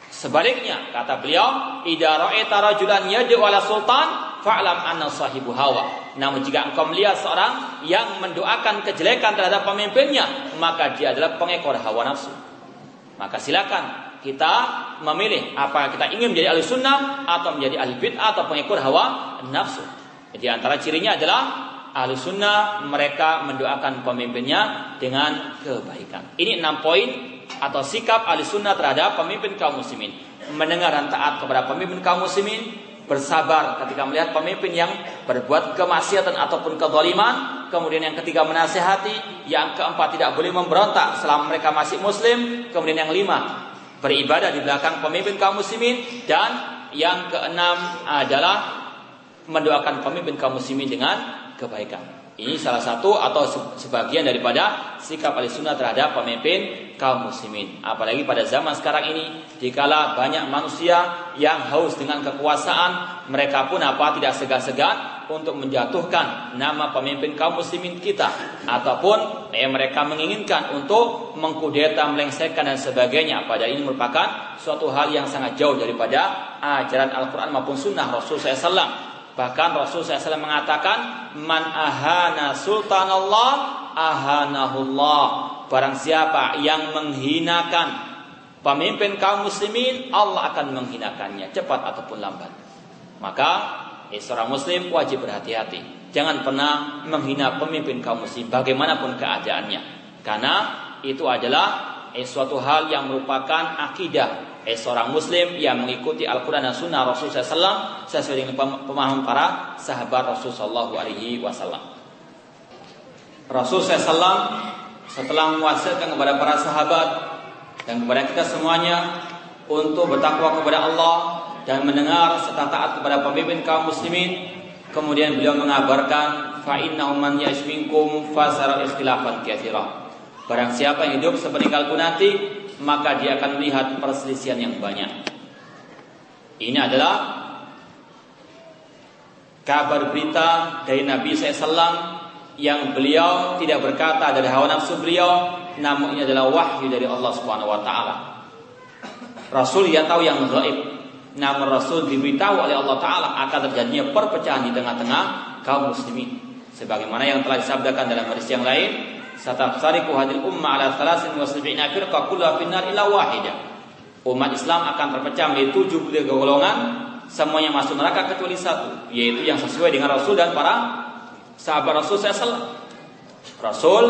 Sebaliknya, kata beliau, "Idza ra'aita rajulan yad'u ala sultan, fa'lam anna sahibu hawa." Namun jika engkau melihat seorang yang mendoakan kejelekan terhadap pemimpinnya, maka dia adalah pengekor hawa nafsu. Maka silakan kita memilih apa kita ingin menjadi ahli sunnah atau menjadi ahli bid'ah atau pengekor hawa nafsu. Jadi antara cirinya adalah ahli sunnah mereka mendoakan pemimpinnya dengan kebaikan. Ini enam poin atau sikap ahli sunnah terhadap pemimpin kaum muslimin. Mendengar dan taat kepada pemimpin kaum muslimin, bersabar ketika melihat pemimpin yang berbuat kemaksiatan ataupun kezaliman, kemudian yang ketiga menasihati, yang keempat tidak boleh memberontak selama mereka masih muslim, kemudian yang lima beribadah di belakang pemimpin kaum muslimin dan yang keenam adalah mendoakan pemimpin kaum muslimin dengan kebaikan. Ini salah satu atau sebagian daripada sikap ahli sunnah terhadap pemimpin kaum muslimin. Apalagi pada zaman sekarang ini, dikala banyak manusia yang haus dengan kekuasaan, mereka pun apa tidak segan-segan untuk menjatuhkan nama pemimpin kaum muslimin kita, ataupun eh, mereka menginginkan untuk mengkudeta, melengsarkan dan sebagainya. Padahal ini merupakan suatu hal yang sangat jauh daripada ajaran Al-Quran maupun Sunnah Rasul SAW. Bahkan Rasul SAW mengatakan, Man ahana sultanallah, ahanahullah. Barang siapa yang menghinakan pemimpin kaum muslimin, Allah akan menghinakannya, cepat ataupun lambat. Maka, eh, seorang muslim wajib berhati-hati. Jangan pernah menghina pemimpin kaum muslim, bagaimanapun keadaannya. Karena itu adalah eh, suatu hal yang merupakan akidah eh, seorang muslim yang mengikuti Al-Quran dan Sunnah Rasulullah SAW sesuai dengan pemahaman para sahabat Rasulullah SAW. Rasulullah SAW setelah mewasiatkan kepada para sahabat dan kepada kita semuanya untuk bertakwa kepada Allah dan mendengar serta taat kepada pemimpin kaum muslimin kemudian beliau mengabarkan fa innahu man yashminkum fasara ikhtilafan katsira barang siapa yang hidup sepeninggalku nanti maka dia akan melihat perselisihan yang banyak. Ini adalah kabar berita dari Nabi SAW yang beliau tidak berkata dari hawa nafsu beliau, namun ini adalah wahyu dari Allah Subhanahu Wa Taala. Rasul yang tahu yang gaib, namun Rasul diberitahu oleh Allah Taala akan terjadinya perpecahan di tengah-tengah kaum muslimin. Sebagaimana yang telah disabdakan dalam hadis yang lain, Satafsariku hadil umma ala thalasin wa sab'ina firqa kulluha finnar illa wahida. Umat Islam akan terpecah menjadi tujuh puluh golongan, semuanya masuk neraka kecuali satu, yaitu yang sesuai dengan Rasul dan para sahabat Rasul SAW. Rasul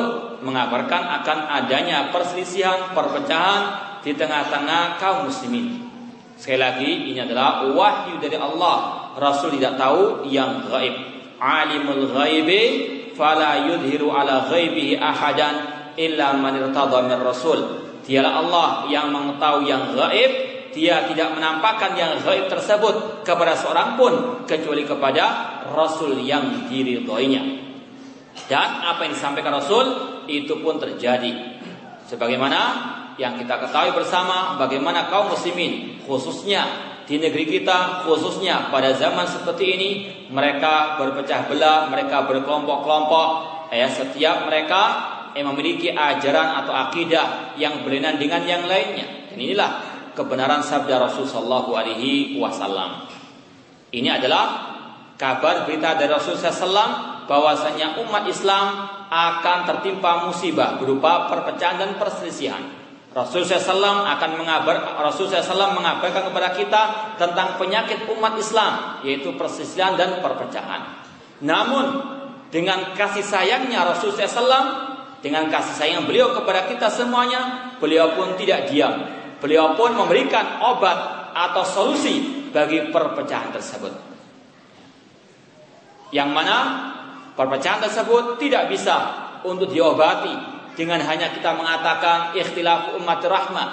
mengabarkan akan adanya perselisihan, perpecahan di tengah-tengah kaum muslimin. Sekali lagi, ini adalah wahyu dari Allah. Rasul tidak tahu yang gaib. Alimul ghaibi fala yudhiru ala ghaibihi ahadan illa man irtada min rasul. Dialah Allah yang mengetahui yang gaib, dia tidak menampakkan yang gaib tersebut kepada seorang pun kecuali kepada rasul yang diridhoinya. Dan apa yang disampaikan Rasul itu pun terjadi. Sebagaimana yang kita ketahui bersama bagaimana kaum muslimin khususnya di negeri kita khususnya pada zaman seperti ini mereka berpecah belah, mereka berkelompok-kelompok ya setiap mereka yang memiliki ajaran atau akidah yang berlainan dengan yang lainnya. Dan inilah kebenaran sabda Rasulullah alaihi wasallam. Ini adalah kabar berita dari Rasulullah SAW bahwasanya umat Islam akan tertimpa musibah berupa perpecahan dan perselisihan. Rasulullah SAW akan mengabar Rasulullah SAW mengabarkan kepada kita tentang penyakit umat Islam yaitu perselisihan dan perpecahan. Namun dengan kasih sayangnya Rasulullah SAW, dengan kasih sayang beliau kepada kita semuanya, beliau pun tidak diam. Beliau pun memberikan obat atau solusi bagi perpecahan tersebut. Yang mana perpecahan tersebut tidak bisa untuk diobati dengan hanya kita mengatakan ikhtilaf umat rahmat.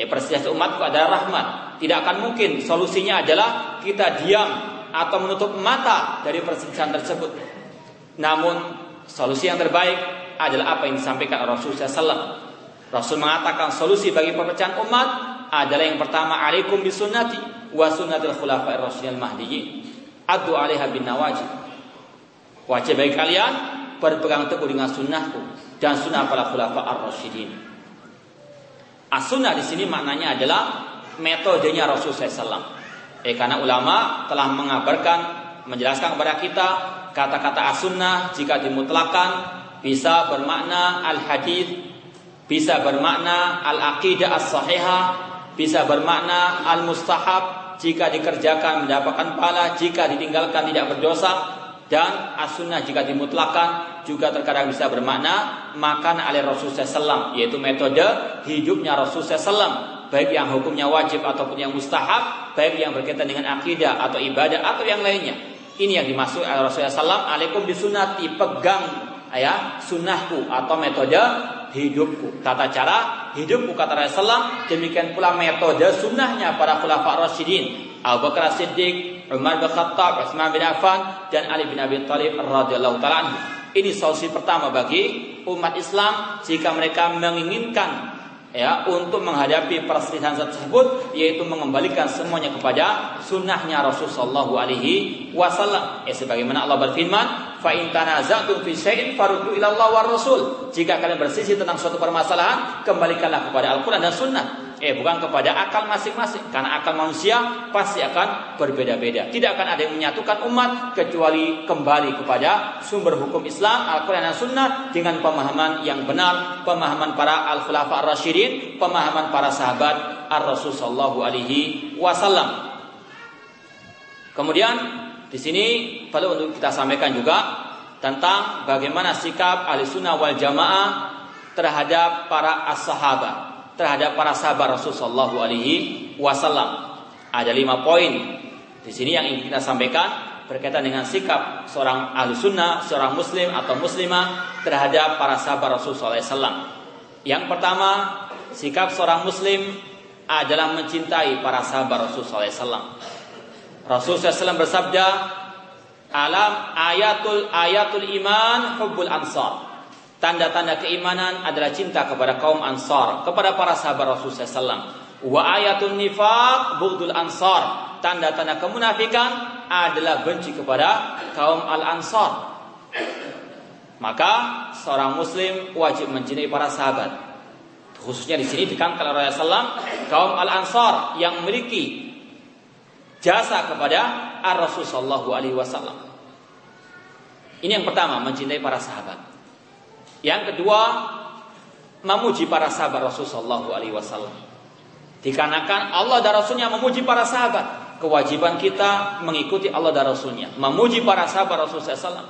Ya perselisihan umatku adalah rahmat. Tidak akan mungkin solusinya adalah kita diam atau menutup mata dari perselisihan tersebut. Namun solusi yang terbaik adalah apa yang disampaikan Rasulullah SAW. Rasul mengatakan solusi bagi perpecahan umat adalah yang pertama alaikum bisunnati wa sunnatil khulafa'ir rasyidil mahdiyyin. Adu 'alaiha bin nawajib. Wajib bagi kalian berpegang teguh dengan sunnahku dan sunnah para khulafa ar-rasyidin. As-sunnah di sini maknanya adalah metodenya Rasulullah SAW. Eh karena ulama telah mengabarkan menjelaskan kepada kita kata-kata as-sunnah jika dimutlakan bisa bermakna al-hadis, bisa bermakna al-aqidah as-sahihah, bisa bermakna al-mustahab jika dikerjakan mendapatkan pahala, jika ditinggalkan tidak berdosa dan as-sunnah jika dimutlakan juga terkadang bisa bermakna makan oleh Rasulullah SAW yaitu metode hidupnya Rasulullah SAW baik yang hukumnya wajib ataupun yang mustahab baik yang berkaitan dengan akidah atau ibadah atau yang lainnya ini yang dimaksud Rasulullah SAW. Alaikum bisunati pegang ya sunnahku atau metode hidupku. Tata cara hidupku kata Rasulullah. Demikian pula metode sunnahnya para khulafa Rasyidin. Abu Bakar Siddiq, Umar bin Khattab, Utsman bin Affan dan Ali bin Abi Thalib radhiyallahu taala Ini solusi pertama bagi umat Islam jika mereka menginginkan ya untuk menghadapi perselisihan tersebut yaitu mengembalikan semuanya kepada sunnahnya Rasulullah Alaihi Wasallam. Ya sebagaimana Allah berfirman, fa fi syai'in Allah. Jika kalian bersisi tentang suatu permasalahan, kembalikanlah kepada Al-Qur'an dan Sunnah eh bukan kepada akal masing-masing. Karena akal manusia pasti akan berbeda-beda. Tidak akan ada yang menyatukan umat kecuali kembali kepada sumber hukum Islam Al-Quran dan Sunnah dengan pemahaman yang benar pemahaman para al-khulafa ar-rasyidin pemahaman para sahabat ar-rasul sallallahu alaihi wasallam. Kemudian di sini perlu untuk kita sampaikan juga tentang bagaimana sikap ahli sunnah wal jamaah terhadap para as-sahabat terhadap para sahabat Rasulullah Alaihi Wasallam. Ada lima poin di sini yang ingin kita sampaikan berkaitan dengan sikap seorang ahli sunnah, seorang muslim atau muslimah terhadap para sahabat Rasulullah SAW. Yang pertama, sikap seorang muslim adalah mencintai para sahabat Rasulullah SAW. Rasulullah SAW bersabda, alam ayatul ayatul iman hubbul ansar. Tanda-tanda keimanan adalah cinta kepada kaum Ansar, kepada para sahabat Rasulullah SAW. Wa ayatun nifaq bughdul Ansar. Tanda-tanda kemunafikan adalah benci kepada kaum Al-Ansar. Maka seorang muslim wajib mencintai para sahabat. Khususnya di sini dikatakan oleh Rasulullah kaum Al-Ansar yang memiliki jasa kepada Ar-Rasul sallallahu alaihi wasallam. Ini yang pertama, mencintai para sahabat. Yang kedua, memuji para sahabat Rasulullah Alaihi Wasallam. Dikarenakan Allah dan Rasulnya memuji para sahabat, kewajiban kita mengikuti Allah dan Rasulnya, memuji para sahabat Rasulullah SAW.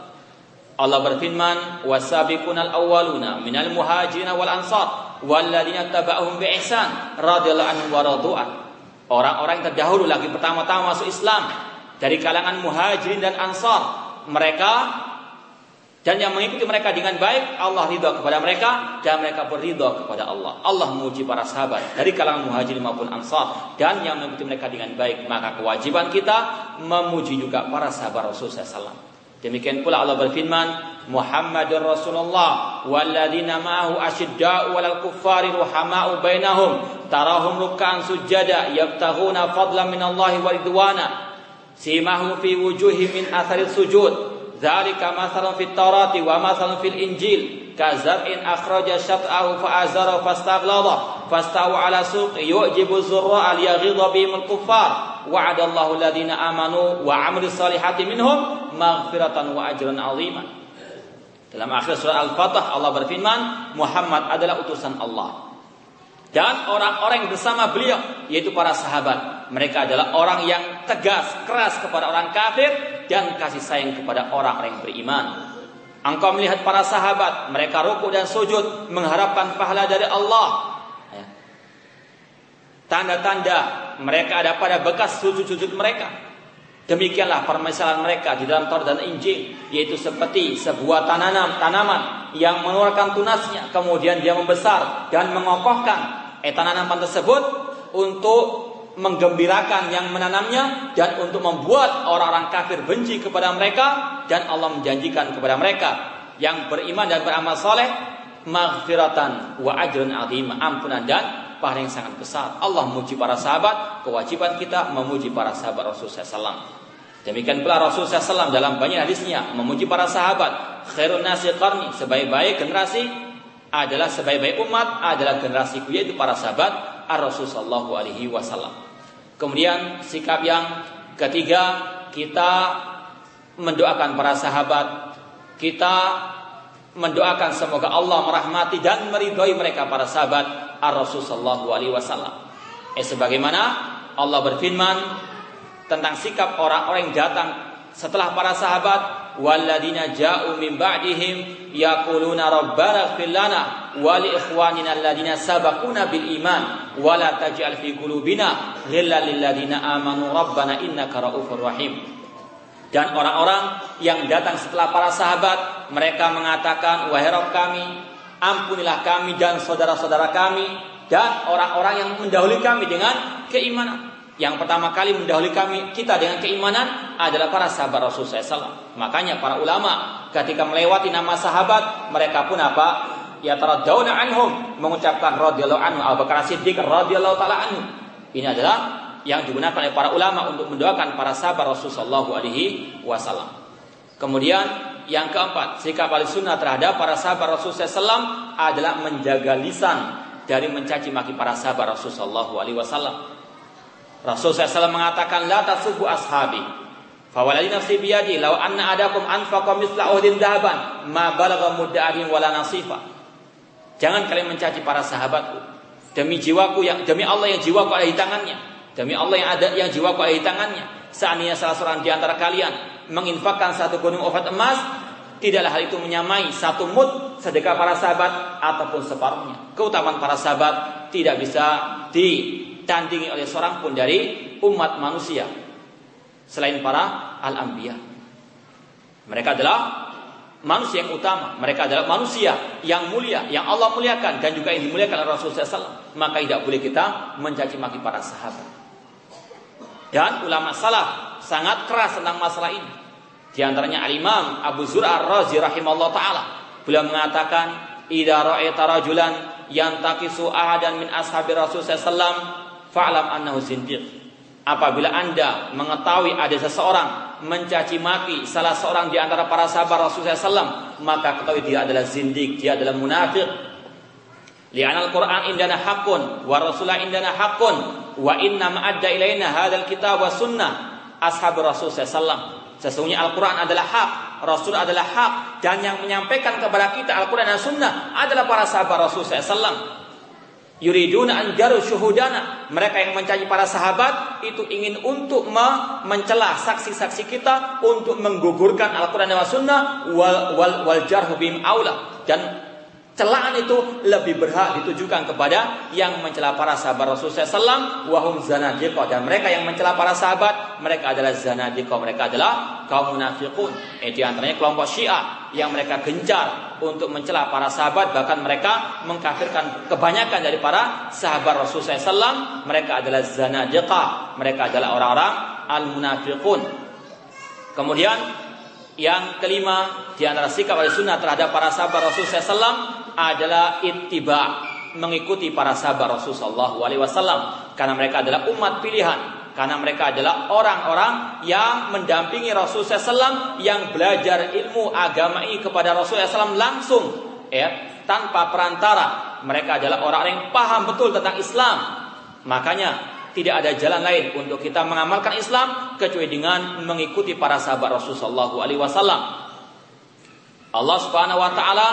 Allah berfirman, "Wasabiqunal awwaluna minal muhajirin wal ansar walladzina taba'uhum bi ihsan radhiyallahu anhum wa radu'an." Orang-orang yang terdahulu lagi pertama-tama masuk Islam dari kalangan muhajirin dan ansar, mereka dan yang mengikuti mereka dengan baik, Allah ridha kepada mereka dan mereka berridha kepada Allah. Allah memuji para sahabat dari kalangan muhajirin maupun ansar dan yang mengikuti mereka dengan baik. Maka kewajiban kita memuji juga para sahabat Rasulullah SAW. Demikian pula Allah berfirman, Muhammadur Rasulullah walladzina ma'ahu asyidda'u 'alal kuffari ruhama'u bainahum tarahum ruk'an sujada yabtaghuna fadlan minallahi wa ridwana simahum fi wujuhihim min athari sujud Dzalika masalun fit Taurati wa masalun fil Injil. Kazar'in akhraja syat'ahu fa'azara fastaghlaba fastawa ala suqi yu'jibu zurra'a liyaghidha bihim al-kuffar wa'ada Allahu alladhina amanu wa 'amilus salihati minhum maghfiratan wa ajran 'azima Dalam akhir surah Al-Fatah Allah berfirman Muhammad adalah utusan Allah. Dan orang-orang bersama beliau yaitu para sahabat mereka adalah orang yang tegas keras kepada orang kafir dan kasih sayang kepada orang-orang yang beriman Engkau melihat para sahabat, mereka rukuk dan sujud mengharapkan pahala dari Allah. Ya. Tanda-tanda mereka ada pada bekas sujud-sujud mereka. Demikianlah permasalahan mereka di dalam Taurat dan Injil, yaitu seperti sebuah tanaman, tanaman yang mengeluarkan tunasnya, kemudian dia membesar dan mengokohkan eh, tanaman tersebut untuk menggembirakan yang menanamnya dan untuk membuat orang-orang kafir benci kepada mereka dan Allah menjanjikan kepada mereka yang beriman dan beramal soleh maghfiratan wa ajrun azim ampunan dan pahala yang sangat besar Allah memuji para sahabat kewajiban kita memuji para sahabat Rasulullah SAW demikian pula Rasulullah SAW dalam banyak hadisnya memuji para sahabat khairun nasi qarni sebaik-baik generasi adalah sebaik-baik umat adalah generasiku yaitu para sahabat Ar-Rasul Sallallahu Alaihi Wasallam. Kemudian sikap yang ketiga kita mendoakan para sahabat, kita mendoakan semoga Allah merahmati dan meridhoi mereka para sahabat Ar-Rasul Alaihi Wasallam. Eh sebagaimana Allah berfirman tentang sikap orang-orang yang datang setelah para sahabat والذين جاءوا من بعدهم يقولون ربنا اغفر لنا ولإخواننا الذين سبقونا بالإيمان ولا تجعل في قلوبنا غلا للذين آمنوا ربنا إنك رؤوف رحيم dan orang-orang yang datang setelah para sahabat mereka mengatakan wahai Rabb kami ampunilah kami dan saudara-saudara kami dan orang-orang yang mendahului kami dengan keimanan yang pertama kali mendahului kami kita dengan keimanan adalah para sahabat Rasulullah SAW. Makanya para ulama ketika melewati nama sahabat mereka pun apa? Ya taraddauna anhum mengucapkan radhiyallahu anhu Abu Bakar Siddiq radhiyallahu taala anhu. Ini adalah yang digunakan oleh para ulama untuk mendoakan para sahabat Rasulullah alaihi wasallam. Kemudian yang keempat, sikap al-sunnah terhadap para sahabat Rasulullah SAW adalah menjaga lisan dari mencaci maki para sahabat Rasulullah SAW. Rasul SAW mengatakan la tasubu ashabi. Fawaladi nafsi biyadi law anna adakum anfaqa misla uhdin ma balagha mudda'in wala nasifa. Jangan kalian mencaci para sahabatku. Demi jiwaku yang demi Allah yang jiwaku ada di tangannya. Demi Allah yang ada yang jiwaku ada di tangannya. Seandainya salah seorang di antara kalian menginfakkan satu gunung ofat emas, tidaklah hal itu menyamai satu mud sedekah para sahabat ataupun separuhnya. Keutamaan para sahabat tidak bisa di ditandingi oleh seorang pun dari umat manusia selain para al-anbiya. Mereka adalah manusia yang utama, mereka adalah manusia yang mulia, yang Allah muliakan dan juga yang dimuliakan oleh Rasulullah SAW. Maka tidak boleh kita mencaci maki para sahabat. Dan ulama salaf sangat keras tentang masalah ini. Di antaranya Al-Imam Abu Zur'ar Razi rahimahullah taala. Beliau mengatakan, "Idza ra'aita rajulan yantaqisu ahadan min ashabi Rasulullah SAW fa'lam annahu zindiq. Apabila Anda mengetahui ada seseorang mencaci maki salah seorang di antara para sahabat Rasulullah SAW, maka ketahui dia adalah zindik, dia adalah munafik. Li'anal Quran indana hakun, wa Rasulullah indana hakun, wa inna ma'adda ilaina hadal kitab wa sunnah ashab Rasulullah SAW. Sesungguhnya Al-Quran adalah hak, Rasul adalah hak, dan yang menyampaikan kepada kita Al-Quran dan Sunnah adalah para sahabat Rasulullah SAW. Yuriduna anjaru syuhudana. Mereka yang mencari para sahabat itu ingin untuk mencela saksi-saksi kita untuk menggugurkan Al-Quran dan Sunnah wal, wal, wal jarhu bim aula. Dan celaan itu lebih berhak ditujukan kepada yang mencela para sahabat Rasulullah SAW wahum zanadiqah. Dan mereka yang mencela para sahabat mereka adalah zanadiqah. Mereka adalah kaum munafiqun. Eh, di antaranya kelompok Syiah yang mereka gencar untuk mencela para sahabat. Bahkan mereka mengkafirkan kebanyakan dari para sahabat Rasulullah SAW mereka adalah zanadiqah. Mereka adalah orang-orang al munafiqun kemudian yang kelima di antara sikap al sunnah terhadap para sahabat Rasulullah SAW adalah ittiba mengikuti para sahabat Rasulullah SAW karena mereka adalah umat pilihan. Karena mereka adalah orang-orang yang mendampingi Rasulullah SAW yang belajar ilmu agama ini kepada Rasulullah SAW langsung ya tanpa perantara. Mereka adalah orang yang paham betul tentang Islam. Makanya tidak ada jalan lain untuk kita mengamalkan Islam kecuali dengan mengikuti para sahabat Rasulullah SAW Allah Subhanahu wa taala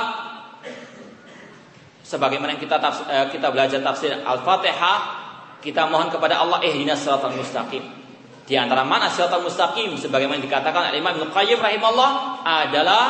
sebagaimana yang kita eh, kita belajar tafsir Al-Fatihah, kita mohon kepada Allah ihdinas siratal mustaqim. Di antara mana siratal mustaqim sebagaimana dikatakan oleh Imam Ibnu Qayyim rahimahullah adalah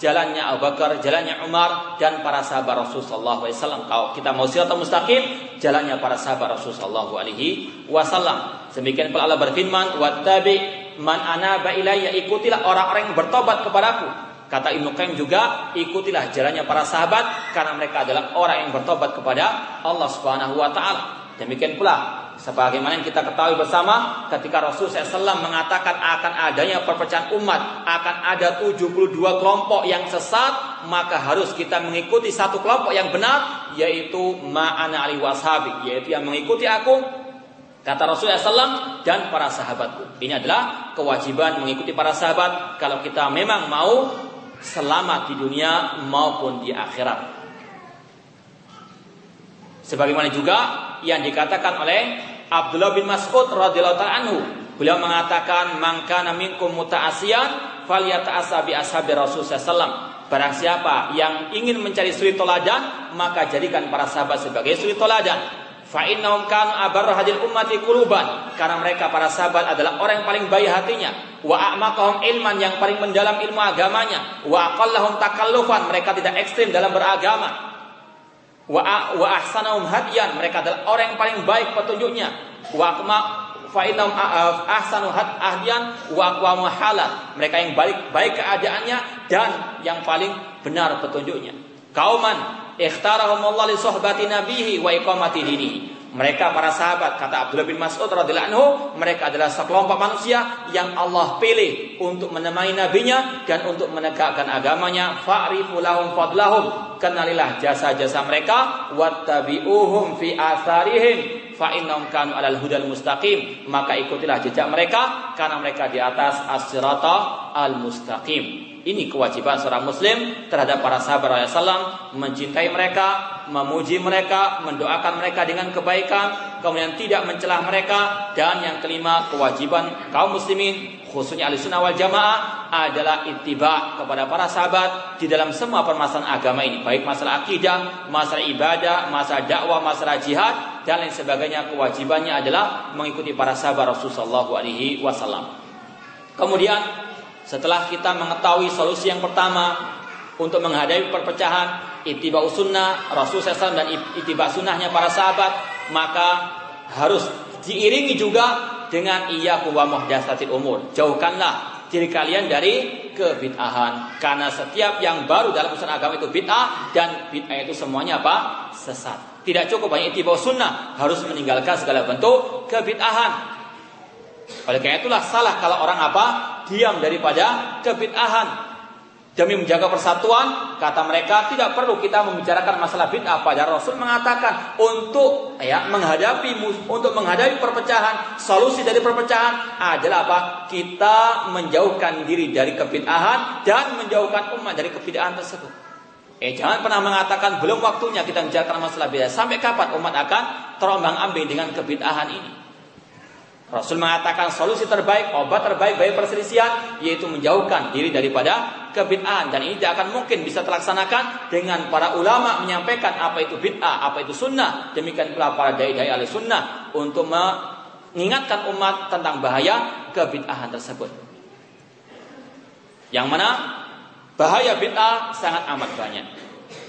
jalannya Abu Bakar, jalannya Umar dan para sahabat Rasulullah SAW. Kalau kita mau siratal mustaqim, jalannya para sahabat Rasulullah SAW. Demikian pula Allah berfirman, "Wattabi man anaba ilayya ikutilah orang-orang yang bertobat kepadaku." Kata Ibnu Qayyim juga, ikutilah jalannya para sahabat karena mereka adalah orang yang bertobat kepada Allah Subhanahu wa taala. Demikian pula Sebagaimana yang kita ketahui bersama ketika Rasulullah SAW mengatakan akan adanya perpecahan umat, akan ada 72 kelompok yang sesat, maka harus kita mengikuti satu kelompok yang benar, yaitu ma'ana ali washabi, yaitu yang mengikuti aku, kata Rasulullah SAW dan para sahabatku. Ini adalah kewajiban mengikuti para sahabat kalau kita memang mau selamat di dunia maupun di akhirat. Sebagaimana juga yang dikatakan oleh Abdullah bin Mas'ud radhiyallahu taala anhu. Beliau mengatakan, "Mangka minkum muta'asiyan falyata'asa bi ashabi Rasul sallallahu Barang siapa yang ingin mencari suri toladan, maka jadikan para sahabat sebagai suri toladan. Fa innahum kanu abarra hadil ummati. Karena mereka para sahabat adalah orang yang paling baik hatinya. Wa ilman yang paling mendalam ilmu agamanya. Wa aqallahum. Mereka tidak ekstrim dalam beragama wa hadiyan mereka adalah orang yang paling baik petunjuknya wa akma fa ahsanu hadiyan wa aqwamu mereka yang baik baik keadaannya dan yang paling benar petunjuknya kauman ikhtarahum Allah li sohbati nabihi wa iqamati dinihi mereka para sahabat kata Abdullah bin Mas'ud radhiyallahu anhu, mereka adalah sekelompok manusia yang Allah pilih untuk menemani nabinya dan untuk menegakkan agamanya. Fa'rifu lahum fadlahum. Kenalilah jasa-jasa mereka wattabi'uhum fi atharihim fa innahum kanu alal hudal mustaqim. Maka ikutilah jejak mereka karena mereka di atas as-sirata al-mustaqim. Ini kewajiban seorang muslim terhadap para sahabat Rasulullah mencintai mereka, memuji mereka, mendoakan mereka dengan kebaikan, kemudian tidak mencelah mereka dan yang kelima kewajiban kaum muslimin khususnya ahli sunnah wal jamaah adalah ittiba kepada para sahabat di dalam semua permasalahan agama ini baik masalah akidah, masalah ibadah, masalah dakwah, masalah jihad dan lain sebagainya kewajibannya adalah mengikuti para sahabat Rasulullah SAW. Kemudian setelah kita mengetahui solusi yang pertama untuk menghadapi perpecahan, ittiba sunnah Rasul SAW dan ittiba sunnahnya para sahabat, maka harus diiringi juga dengan iya wa muhdatsatil umur. Jauhkanlah diri kalian dari kebid'ahan karena setiap yang baru dalam urusan agama itu bid'ah dan bid'ah itu semuanya apa? sesat. Tidak cukup hanya ittiba sunnah, harus meninggalkan segala bentuk kebid'ahan. Oleh karena itulah salah kalau orang apa? diam daripada kebid'ahan. Demi menjaga persatuan, kata mereka tidak perlu kita membicarakan masalah bid'ah. Pada Rasul mengatakan untuk ya menghadapi untuk menghadapi perpecahan, solusi dari perpecahan adalah apa? Kita menjauhkan diri dari kebid'ahan dan menjauhkan umat dari kebid'ahan tersebut. Eh jangan pernah mengatakan belum waktunya kita membicarakan masalah bid'ah. Sampai kapan umat akan terombang-ambing dengan kebid'ahan ini? Rasul mengatakan solusi terbaik, obat terbaik bagi perselisihan yaitu menjauhkan diri daripada kebid'ahan dan ini tidak akan mungkin bisa terlaksanakan dengan para ulama menyampaikan apa itu bid'ah, apa itu sunnah. Demikian pula para dai-dai ahli sunnah untuk mengingatkan umat tentang bahaya kebid'ahan tersebut. Yang mana bahaya bid'ah sangat amat banyak.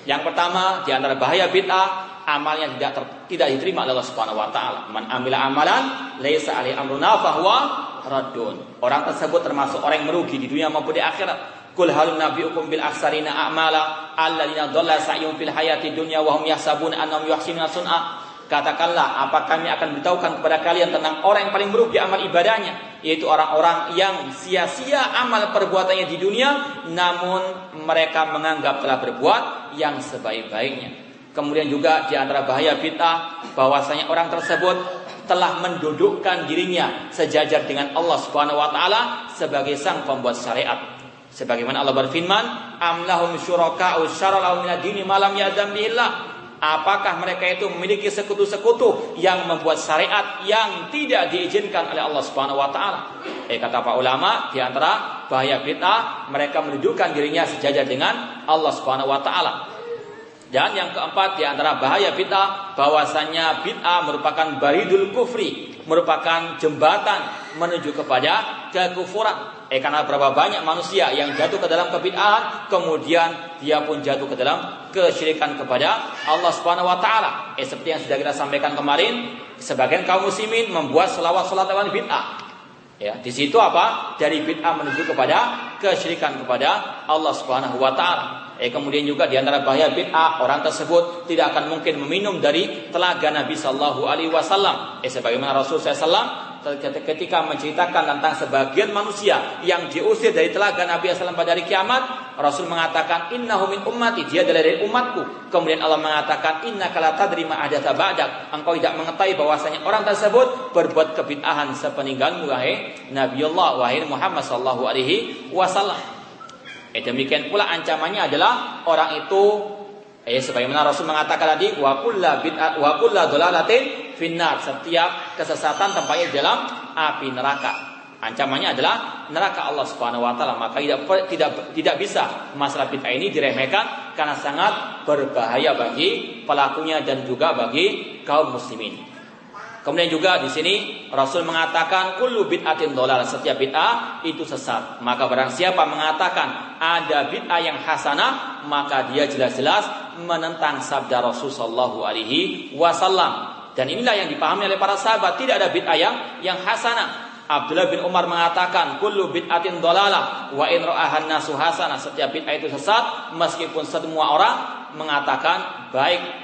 Yang pertama di antara bahaya bid'ah amalnya tidak ter, tidak diterima oleh Allah Subhanahu wa taala. Man amila amalan laisa alaihi amruna fahuwa raddun. Orang tersebut termasuk orang yang merugi di dunia maupun di akhirat. Kul hal nabiyukum bil aksarina a'mala alladziina dhalla sa'yuhum fil hayati dunya wa hum yahsabuna annahum yuhsinuna sun'a. Katakanlah, apa kami akan beritahukan kepada kalian tentang orang yang paling merugi amal ibadahnya, yaitu orang-orang yang sia-sia amal perbuatannya di dunia, namun mereka menganggap telah berbuat yang sebaik-baiknya. Kemudian juga di antara bahaya bid'ah bahwasanya orang tersebut telah mendudukkan dirinya sejajar dengan Allah Subhanahu wa taala sebagai sang pembuat syariat. Sebagaimana Allah berfirman, "Amlahum syuraka'u syara'u min ad-dini ma lam ya'zam Apakah mereka itu memiliki sekutu-sekutu yang membuat syariat yang tidak diizinkan oleh Allah Subhanahu wa taala? Eh kata para ulama, di antara bahaya bid'ah mereka mendudukkan dirinya sejajar dengan Allah Subhanahu wa taala. Dan yang keempat di antara bahaya bid'ah bahwasanya bid'ah merupakan baridul kufri, merupakan jembatan menuju kepada kekufuran. Eh karena berapa banyak manusia yang jatuh ke dalam kebid'ahan, kemudian dia pun jatuh ke dalam kesyirikan kepada Allah Subhanahu wa taala. Eh seperti yang sudah kita sampaikan kemarin, sebagian kaum muslimin membuat selawat-selawat lawan bid'ah. Ya, di situ apa? Dari bid'ah menuju kepada kesyirikan kepada Allah Subhanahu wa taala. Eh kemudian juga di antara bahaya bid'ah orang tersebut tidak akan mungkin meminum dari telaga Nabi sallallahu alaihi wasallam. Eh sebagaimana Rasul sallallahu ketika menceritakan tentang sebagian manusia yang diusir dari telaga Nabi SAW pada hari kiamat, Rasul mengatakan innahu min ummati, dia adalah dari umatku. Kemudian Allah mengatakan inna kala tadri ma adatha ba'dak. Engkau tidak mengetahui bahwasanya orang tersebut berbuat kebid'ahan sepeninggalmu wahai Nabi Allah wahai Muhammad sallallahu alaihi wasallam. Eh, demikian pula ancamannya adalah orang itu eh sebagaimana Rasul mengatakan tadi wa kullu bid'at wa kullu dhalalatin finnar. Setiap kesesatan tempatnya di dalam api neraka. Ancamannya adalah neraka Allah Subhanahu wa taala. Maka tidak tidak tidak bisa masalah bid'ah ini diremehkan karena sangat berbahaya bagi pelakunya dan juga bagi kaum muslimin. Kemudian juga di sini Rasul mengatakan kullu bid'atin dolal setiap bid'ah itu sesat. Maka barang siapa mengatakan ada bid'ah yang hasanah, maka dia jelas-jelas menentang sabda Rasul sallallahu alaihi wasallam. Dan inilah yang dipahami oleh para sahabat. Tidak ada bid'ah yang, yang hasanah. Abdullah bin Umar mengatakan kullu bid'atin dolalah wa in ra'ahan nasu hasanah. Setiap bid'ah itu sesat meskipun semua orang mengatakan baik.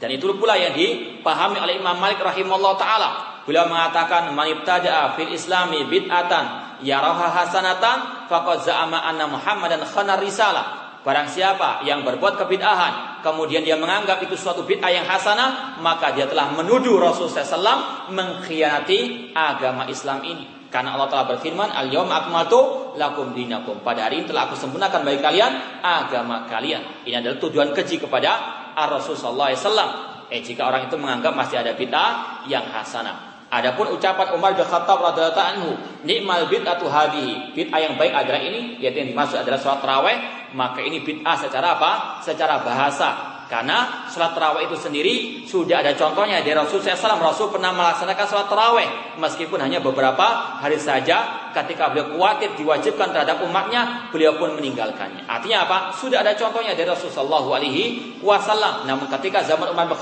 Dan itu pula yang dipahami oleh Imam Malik rahimahullah taala. Beliau mengatakan man ibtada'a fil islami bid'atan yaraha hasanatan faqad za'ama anna Muhammadan khana risalah. Barang siapa yang berbuat kebid'ahan, kemudian dia menganggap itu suatu bid'ah yang hasanah, maka dia telah menuduh Rasulullah SAW mengkhianati agama Islam ini. Karena Allah telah berfirman, Al-yawm akmaltu lakum dinakum. Pada hari ini telah aku sempurnakan bagi kalian agama kalian. Ini adalah tujuan keji kepada Rasulullah SAW. Eh jika orang itu menganggap masih ada bid'ah yang hasanah. Adapun ucapan Umar bin Khattab radhiyallahu anhu, nikmal bid'atu hadhihi. Bid'ah yang baik adalah ini, yaitu yang dimaksud adalah sholat tarawih, maka ini bid'ah secara apa? Secara bahasa. Karena sholat tarawih itu sendiri sudah ada contohnya dari Rasul SAW. Rasul pernah melaksanakan sholat tarawih meskipun hanya beberapa hari saja. Ketika beliau khawatir diwajibkan terhadap umatnya, beliau pun meninggalkannya. Artinya apa? Sudah ada contohnya dari Rasul Shallallahu Alaihi Wasallam. Namun ketika zaman Umar bin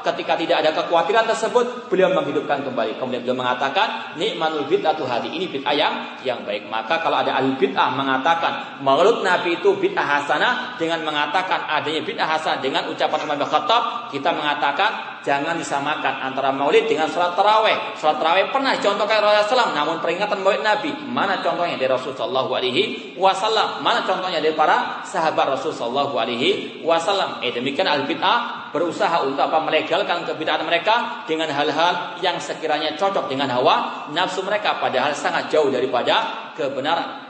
ketika tidak ada kekhawatiran tersebut, beliau menghidupkan kembali. Kemudian beliau mengatakan, nikmatul bid'ah hadi ini bid'ah yang yang baik. Maka kalau ada ahli bid'ah mengatakan menurut Nabi itu bid'ah hasanah dengan mengatakan adanya bid'ah hasanah dengan ucapan Umar bin kita mengatakan jangan disamakan antara maulid dengan sholat taraweh. Sholat taraweh pernah contohkan Rasulullah SAW, namun peringatan maulid Nabi mana contohnya dari Rasulullah Shallallahu Alaihi Wasallam? Mana contohnya dari para sahabat Rasulullah Shallallahu Alaihi Wasallam? Eh demikian al bid'ah berusaha untuk apa melegalkan kebid'ahan mereka dengan hal-hal yang sekiranya cocok dengan hawa nafsu mereka, padahal sangat jauh daripada kebenaran.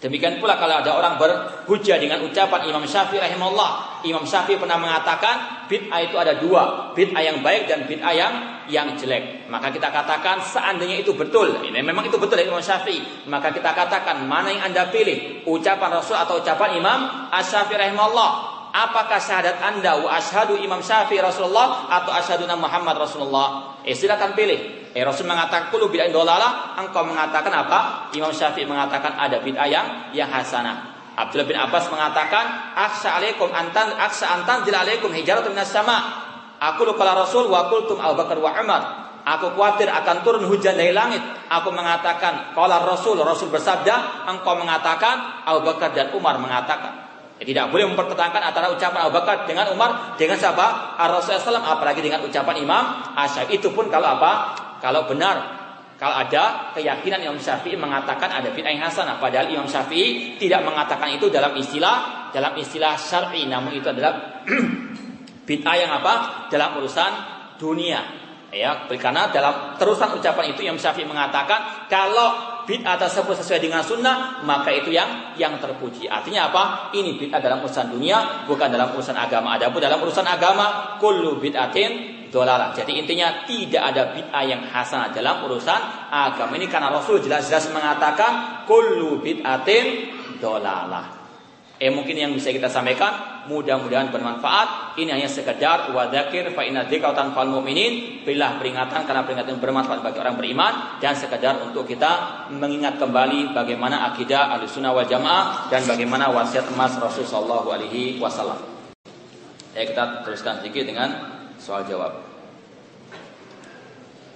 Demikian pula kalau ada orang berhujah dengan ucapan Imam Syafi'i rahimahullah. Imam Syafi'i pernah mengatakan bid'ah itu ada dua, bid'ah yang baik dan bid'ah yang yang jelek. Maka kita katakan seandainya itu betul, ini memang itu betul dari Imam Syafi'i, maka kita katakan mana yang Anda pilih, ucapan Rasul atau ucapan Imam Asy-Syafi'i rahimahullah. Apakah syahadat anda wa ashadu Imam Syafi'i Rasulullah atau ashadu Muhammad Rasulullah? Eh silakan pilih. Eh Rasul mengatakan kulu bid'ah dolala, engkau mengatakan apa? Imam Syafi'i mengatakan ada bid'ah yang yang hasanah. Abdullah bin Abbas mengatakan, "Aksha alaikum antan aksha antan jil alaikum hijaratun minas sama." Aku lupa Rasul wa qultum Abu Bakar wa Umar. Aku khawatir akan turun hujan dari langit. Aku mengatakan, kalau Rasul, Rasul bersabda, engkau mengatakan, Abu Bakar dan Umar mengatakan. Ya, tidak boleh mempertentangkan antara ucapan Abu Bakar dengan Umar dengan siapa? Rasulullah SAW apalagi dengan ucapan Imam Asyafi. Itu pun kalau apa? Kalau benar kalau ada keyakinan Imam Syafi'i mengatakan ada bid'ah yang hasanah padahal Imam Syafi'i tidak mengatakan itu dalam istilah dalam istilah syar'i namun itu adalah [CLEARS THROAT] bid'ah yang apa? dalam urusan dunia. Ya, karena dalam terusan ucapan itu Imam Syafi'i mengatakan kalau bid'ah tersebut sesuai dengan sunnah, maka itu yang yang terpuji. Artinya apa? Ini bid'ah dalam urusan dunia, bukan dalam urusan agama. Adapun dalam urusan agama, kullu bid'atin dolalah. Jadi intinya tidak ada bid'ah yang hasanah dalam urusan agama ini karena Rasul jelas-jelas mengatakan kullu bid'atin dolalah. Eh mungkin yang bisa kita sampaikan mudah-mudahan bermanfaat. Ini hanya sekedar wadzakir fa inna dzikratan fal mu'minin. Berilah peringatan karena peringatan bermanfaat bagi orang beriman dan sekedar untuk kita mengingat kembali bagaimana akidah Ahlussunnah wal Jamaah dan bagaimana wasiat emas Rasulullah sallallahu alaihi wasallam. Ya kita teruskan sedikit dengan soal jawab.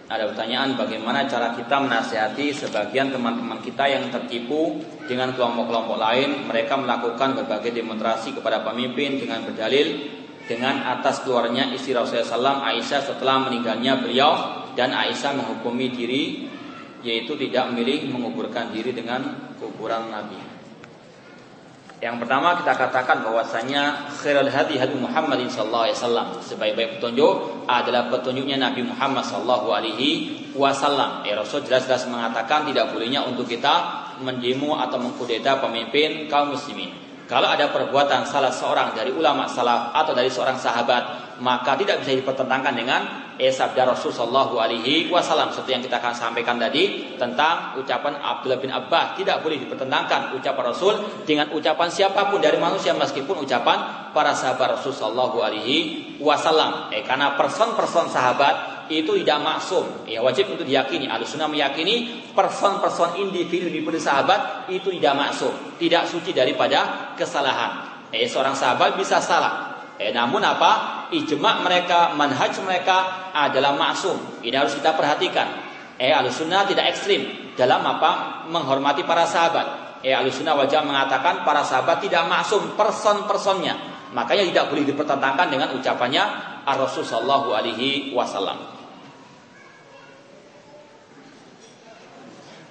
Ada pertanyaan bagaimana cara kita menasihati sebagian teman-teman kita yang tertipu dengan kelompok-kelompok lain. Mereka melakukan berbagai demonstrasi kepada pemimpin dengan berdalil dengan atas keluarnya istri Rasulullah SAW Aisyah setelah meninggalnya beliau dan Aisyah menghukumi diri yaitu tidak memilih menguburkan diri dengan kuburan Nabi. Yang pertama kita katakan bahwasanya khairul hadi hadi Muhammadin sallallahu alaihi wasallam. Sebaik-baik petunjuk adalah petunjuknya Nabi Muhammad sallallahu alaihi wasallam. Ya Rasul jelas-jelas mengatakan tidak bolehnya untuk kita mendemo atau mengkudeta pemimpin kaum muslimin. Kalau ada perbuatan salah seorang dari ulama salaf atau dari seorang sahabat, maka tidak bisa dipertentangkan dengan eh, sabda Rasul Shallallahu Alaihi Wasallam. Seperti yang kita akan sampaikan tadi tentang ucapan Abdullah bin Abbas, tidak boleh dipertentangkan ucapan Rasul dengan ucapan siapa pun dari manusia meskipun ucapan para sahabat Rasul Shallallahu Alaihi Wasallam. Eh, karena person-person sahabat itu tidak maksum. Ya wajib untuk diyakini. Al-Sunnah meyakini person-person individu di sahabat itu tidak maksum, tidak suci daripada kesalahan. Eh seorang sahabat bisa salah. Eh namun apa? Ijma mereka, manhaj mereka adalah maksum. Ini harus kita perhatikan. Eh Al-Sunnah tidak ekstrim dalam apa? menghormati para sahabat. Eh Al-Sunnah wajah mengatakan para sahabat tidak maksum person-personnya. Makanya tidak boleh dipertentangkan dengan ucapannya Ar-Rasul sallallahu alaihi wasallam.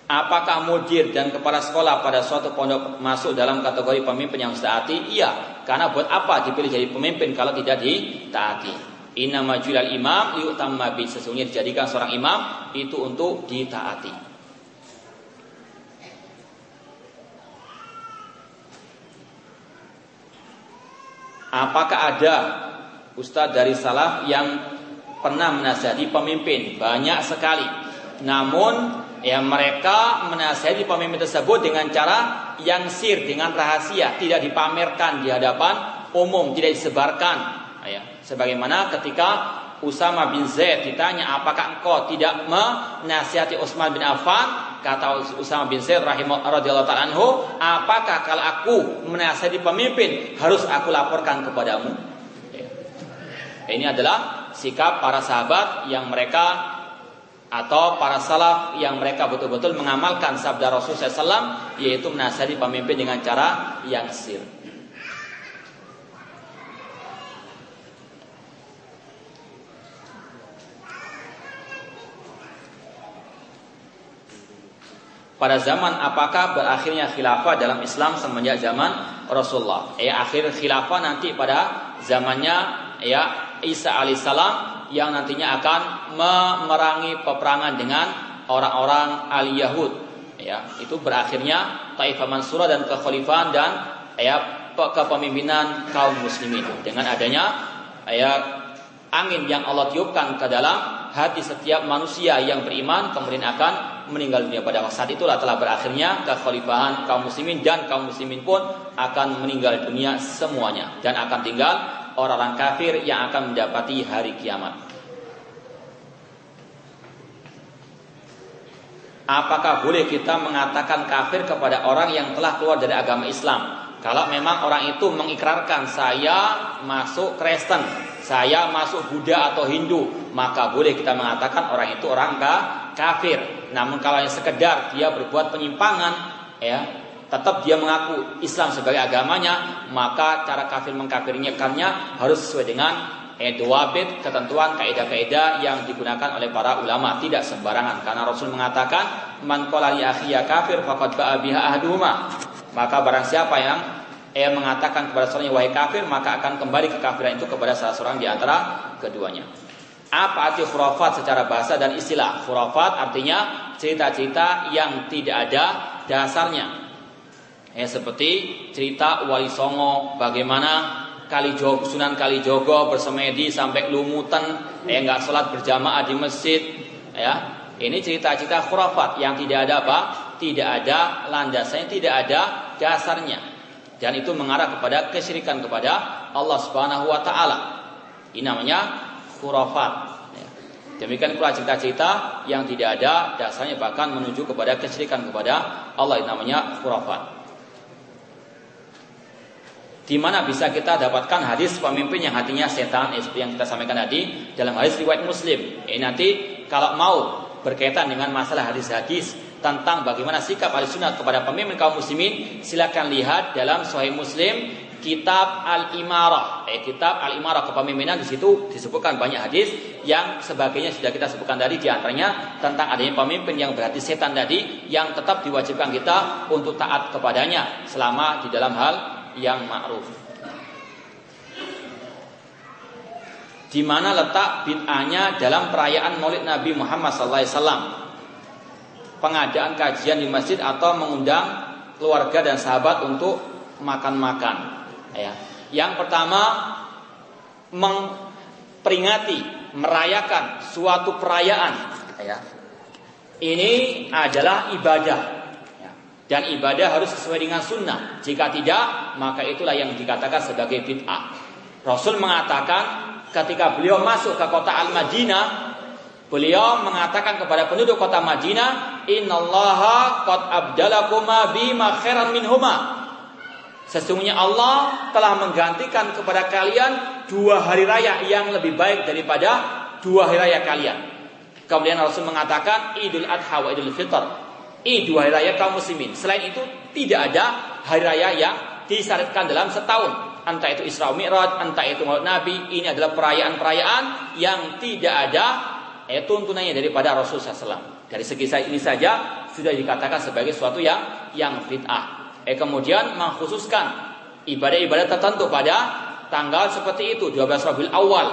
Apakah mudir dan kepala sekolah pada suatu pondok masuk dalam kategori pemimpin yang ditaati? Iya, karena buat apa dipilih jadi pemimpin kalau tidak ditaati? Inna majulal imam yu'tamma bi sesungguhnya dijadikan seorang imam itu untuk ditaati. Apakah ada ustadz dari salaf yang pernah menasihati pemimpin? Banyak sekali. Namun ya mereka menasihati pemimpin tersebut dengan cara yang sir dengan rahasia tidak dipamerkan di hadapan umum tidak disebarkan. Ya sebagaimana ketika Usama bin Zaid ditanya apakah engkau tidak menasihati Utsman bin Affan? Kata Usama bin Zaid rahimahullah taala anhu apakah kalau aku menasihati pemimpin harus aku laporkan kepadamu? Ya. ini adalah sikap para sahabat yang mereka atau para salaf yang mereka betul-betul mengamalkan sabda Rasul SAW yaitu menasihati pemimpin dengan cara yang sir. Pada zaman apakah berakhirnya khilafah dalam Islam semenjak zaman Rasulullah? Ya akhir khilafah nanti pada zamannya ya Isa alaihissalam yang nantinya akan memerangi peperangan dengan orang-orang ahli Yahud. Ya, itu berakhirnya Taifah Mansurah dan kekhalifahan dan ya kepemimpinan kaum muslimin dengan adanya ya angin yang Allah tiupkan ke dalam hati setiap manusia yang beriman kemudian akan meninggal dunia pada saat itulah telah berakhirnya kekhalifahan kaum muslimin dan kaum muslimin pun akan meninggal dunia semuanya dan akan tinggal orang-orang kafir yang akan mendapati hari kiamat. Apakah boleh kita mengatakan kafir kepada orang yang telah keluar dari agama Islam? Kalau memang orang itu mengikrarkan saya masuk Kristen, saya masuk Buddha atau Hindu, maka boleh kita mengatakan orang itu orang kafir. Namun kalau yang sekedar dia berbuat penyimpangan, ya tetap dia mengaku Islam sebagai agamanya, maka cara kafir mengkafirnya harus sesuai dengan eh, bit ketentuan kaidah-kaidah yang digunakan oleh para ulama. Tidak sembarangan karena Rasul mengatakan man kafir faqad ba'a maka barang siapa yang eh, mengatakan kepada seorang wahai kafir maka akan kembali kekafiran itu kepada salah seorang di antara keduanya. Apa arti khurafat secara bahasa dan istilah? Khurafat artinya cerita-cerita yang tidak ada dasarnya Ya, seperti cerita Wali Songo bagaimana kali jogo, Sunan kali jogo bersemedi sampai lumutan ya nggak sholat berjamaah di masjid ya ini cerita-cerita khurafat yang tidak ada apa tidak ada landasannya tidak ada dasarnya dan itu mengarah kepada kesyirikan kepada Allah Subhanahu wa taala. Ini namanya khurafat. Ya. Demikian pula cerita-cerita yang tidak ada dasarnya bahkan menuju kepada kesyirikan kepada Allah ini namanya khurafat. Di mana bisa kita dapatkan hadis pemimpin yang hatinya setan seperti yang kita sampaikan tadi dalam hadis riwayat Muslim. Ini nanti kalau mau berkaitan dengan masalah hadis-hadis tentang bagaimana sikap ahli sunnah kepada pemimpin kaum muslimin silakan lihat dalam Sahih Muslim kitab Al-Imarah. Eh, kitab Al-Imarah kepemimpinan di situ disebutkan banyak hadis yang sebagainya sudah kita sebutkan tadi di antaranya tentang adanya pemimpin yang berarti setan tadi yang tetap diwajibkan kita untuk taat kepadanya selama di dalam hal yang ma'ruf. Di mana letak bid'ahnya dalam perayaan Maulid Nabi Muhammad SAW? Pengadaan kajian di masjid atau mengundang keluarga dan sahabat untuk makan-makan. Ya. Yang pertama memperingati, merayakan suatu perayaan. Ya. Ini adalah ibadah dan ibadah harus sesuai dengan sunnah. Jika tidak, maka itulah yang dikatakan sebagai bid'ah. Rasul mengatakan ketika beliau masuk ke kota Al-Madinah, beliau mengatakan kepada penduduk kota Madinah, "Innallaha qad abdalakuma bima khairan minhuma." Sesungguhnya Allah telah menggantikan kepada kalian dua hari raya yang lebih baik daripada dua hari raya kalian. Kemudian Rasul mengatakan Idul Adha wa Idul Fitr Idul hari raya kaum muslimin. Selain itu tidak ada hari raya yang disyariatkan dalam setahun. Entah itu Isra Mi'raj, entah itu Maulid Nabi, ini adalah perayaan-perayaan yang tidak ada eh, tuntunannya daripada Rasulullah SAW. Dari segi ini saja sudah dikatakan sebagai suatu yang yang fit'ah. Eh kemudian mengkhususkan ibadah-ibadah tertentu pada tanggal seperti itu 12 Rabiul Awal.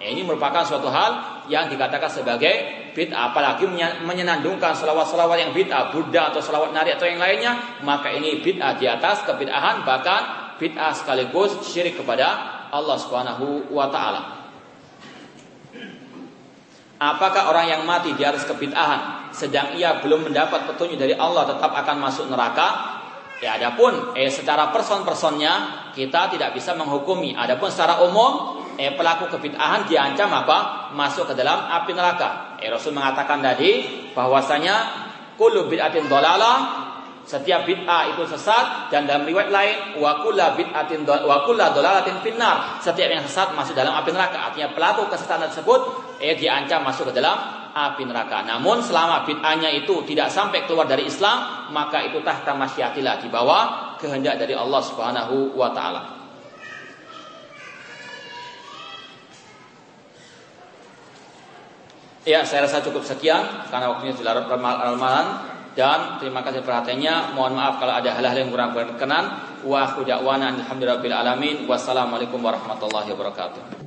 Eh, ini merupakan suatu hal yang dikatakan sebagai bid'ah apalagi menyenandungkan selawat-selawat yang bid'ah Buddha atau selawat nari atau yang lainnya maka ini bid'ah di atas kebid'ahan bahkan bid'ah sekaligus syirik kepada Allah Subhanahu wa taala. Apakah orang yang mati di atas kebid'ahan sedang ia belum mendapat petunjuk dari Allah tetap akan masuk neraka? Ya adapun eh secara person-personnya kita tidak bisa menghukumi. Adapun secara umum eh, pelaku kebid'ahan diancam apa? Masuk ke dalam api neraka. Eh, Rasul mengatakan tadi bahwasanya kullu bid'atin dolalah setiap bid'ah itu sesat dan dalam riwayat lain wa kullu bid'atin wa kullu dolalatin finnar. Setiap yang sesat masuk dalam api neraka. Artinya pelaku kesesatan tersebut eh diancam masuk ke dalam api neraka. Namun selama bid'ahnya itu tidak sampai keluar dari Islam, maka itu tahta masyiatillah di bawah kehendak dari Allah Subhanahu wa taala. Ya, saya rasa cukup sekian karena waktunya sudah larut malam dan terima kasih perhatiannya. Mohon maaf kalau ada hal-hal yang kurang berkenan. Wa akhir da'wana alhamdulillahi alamin. Wassalamualaikum warahmatullahi wabarakatuh.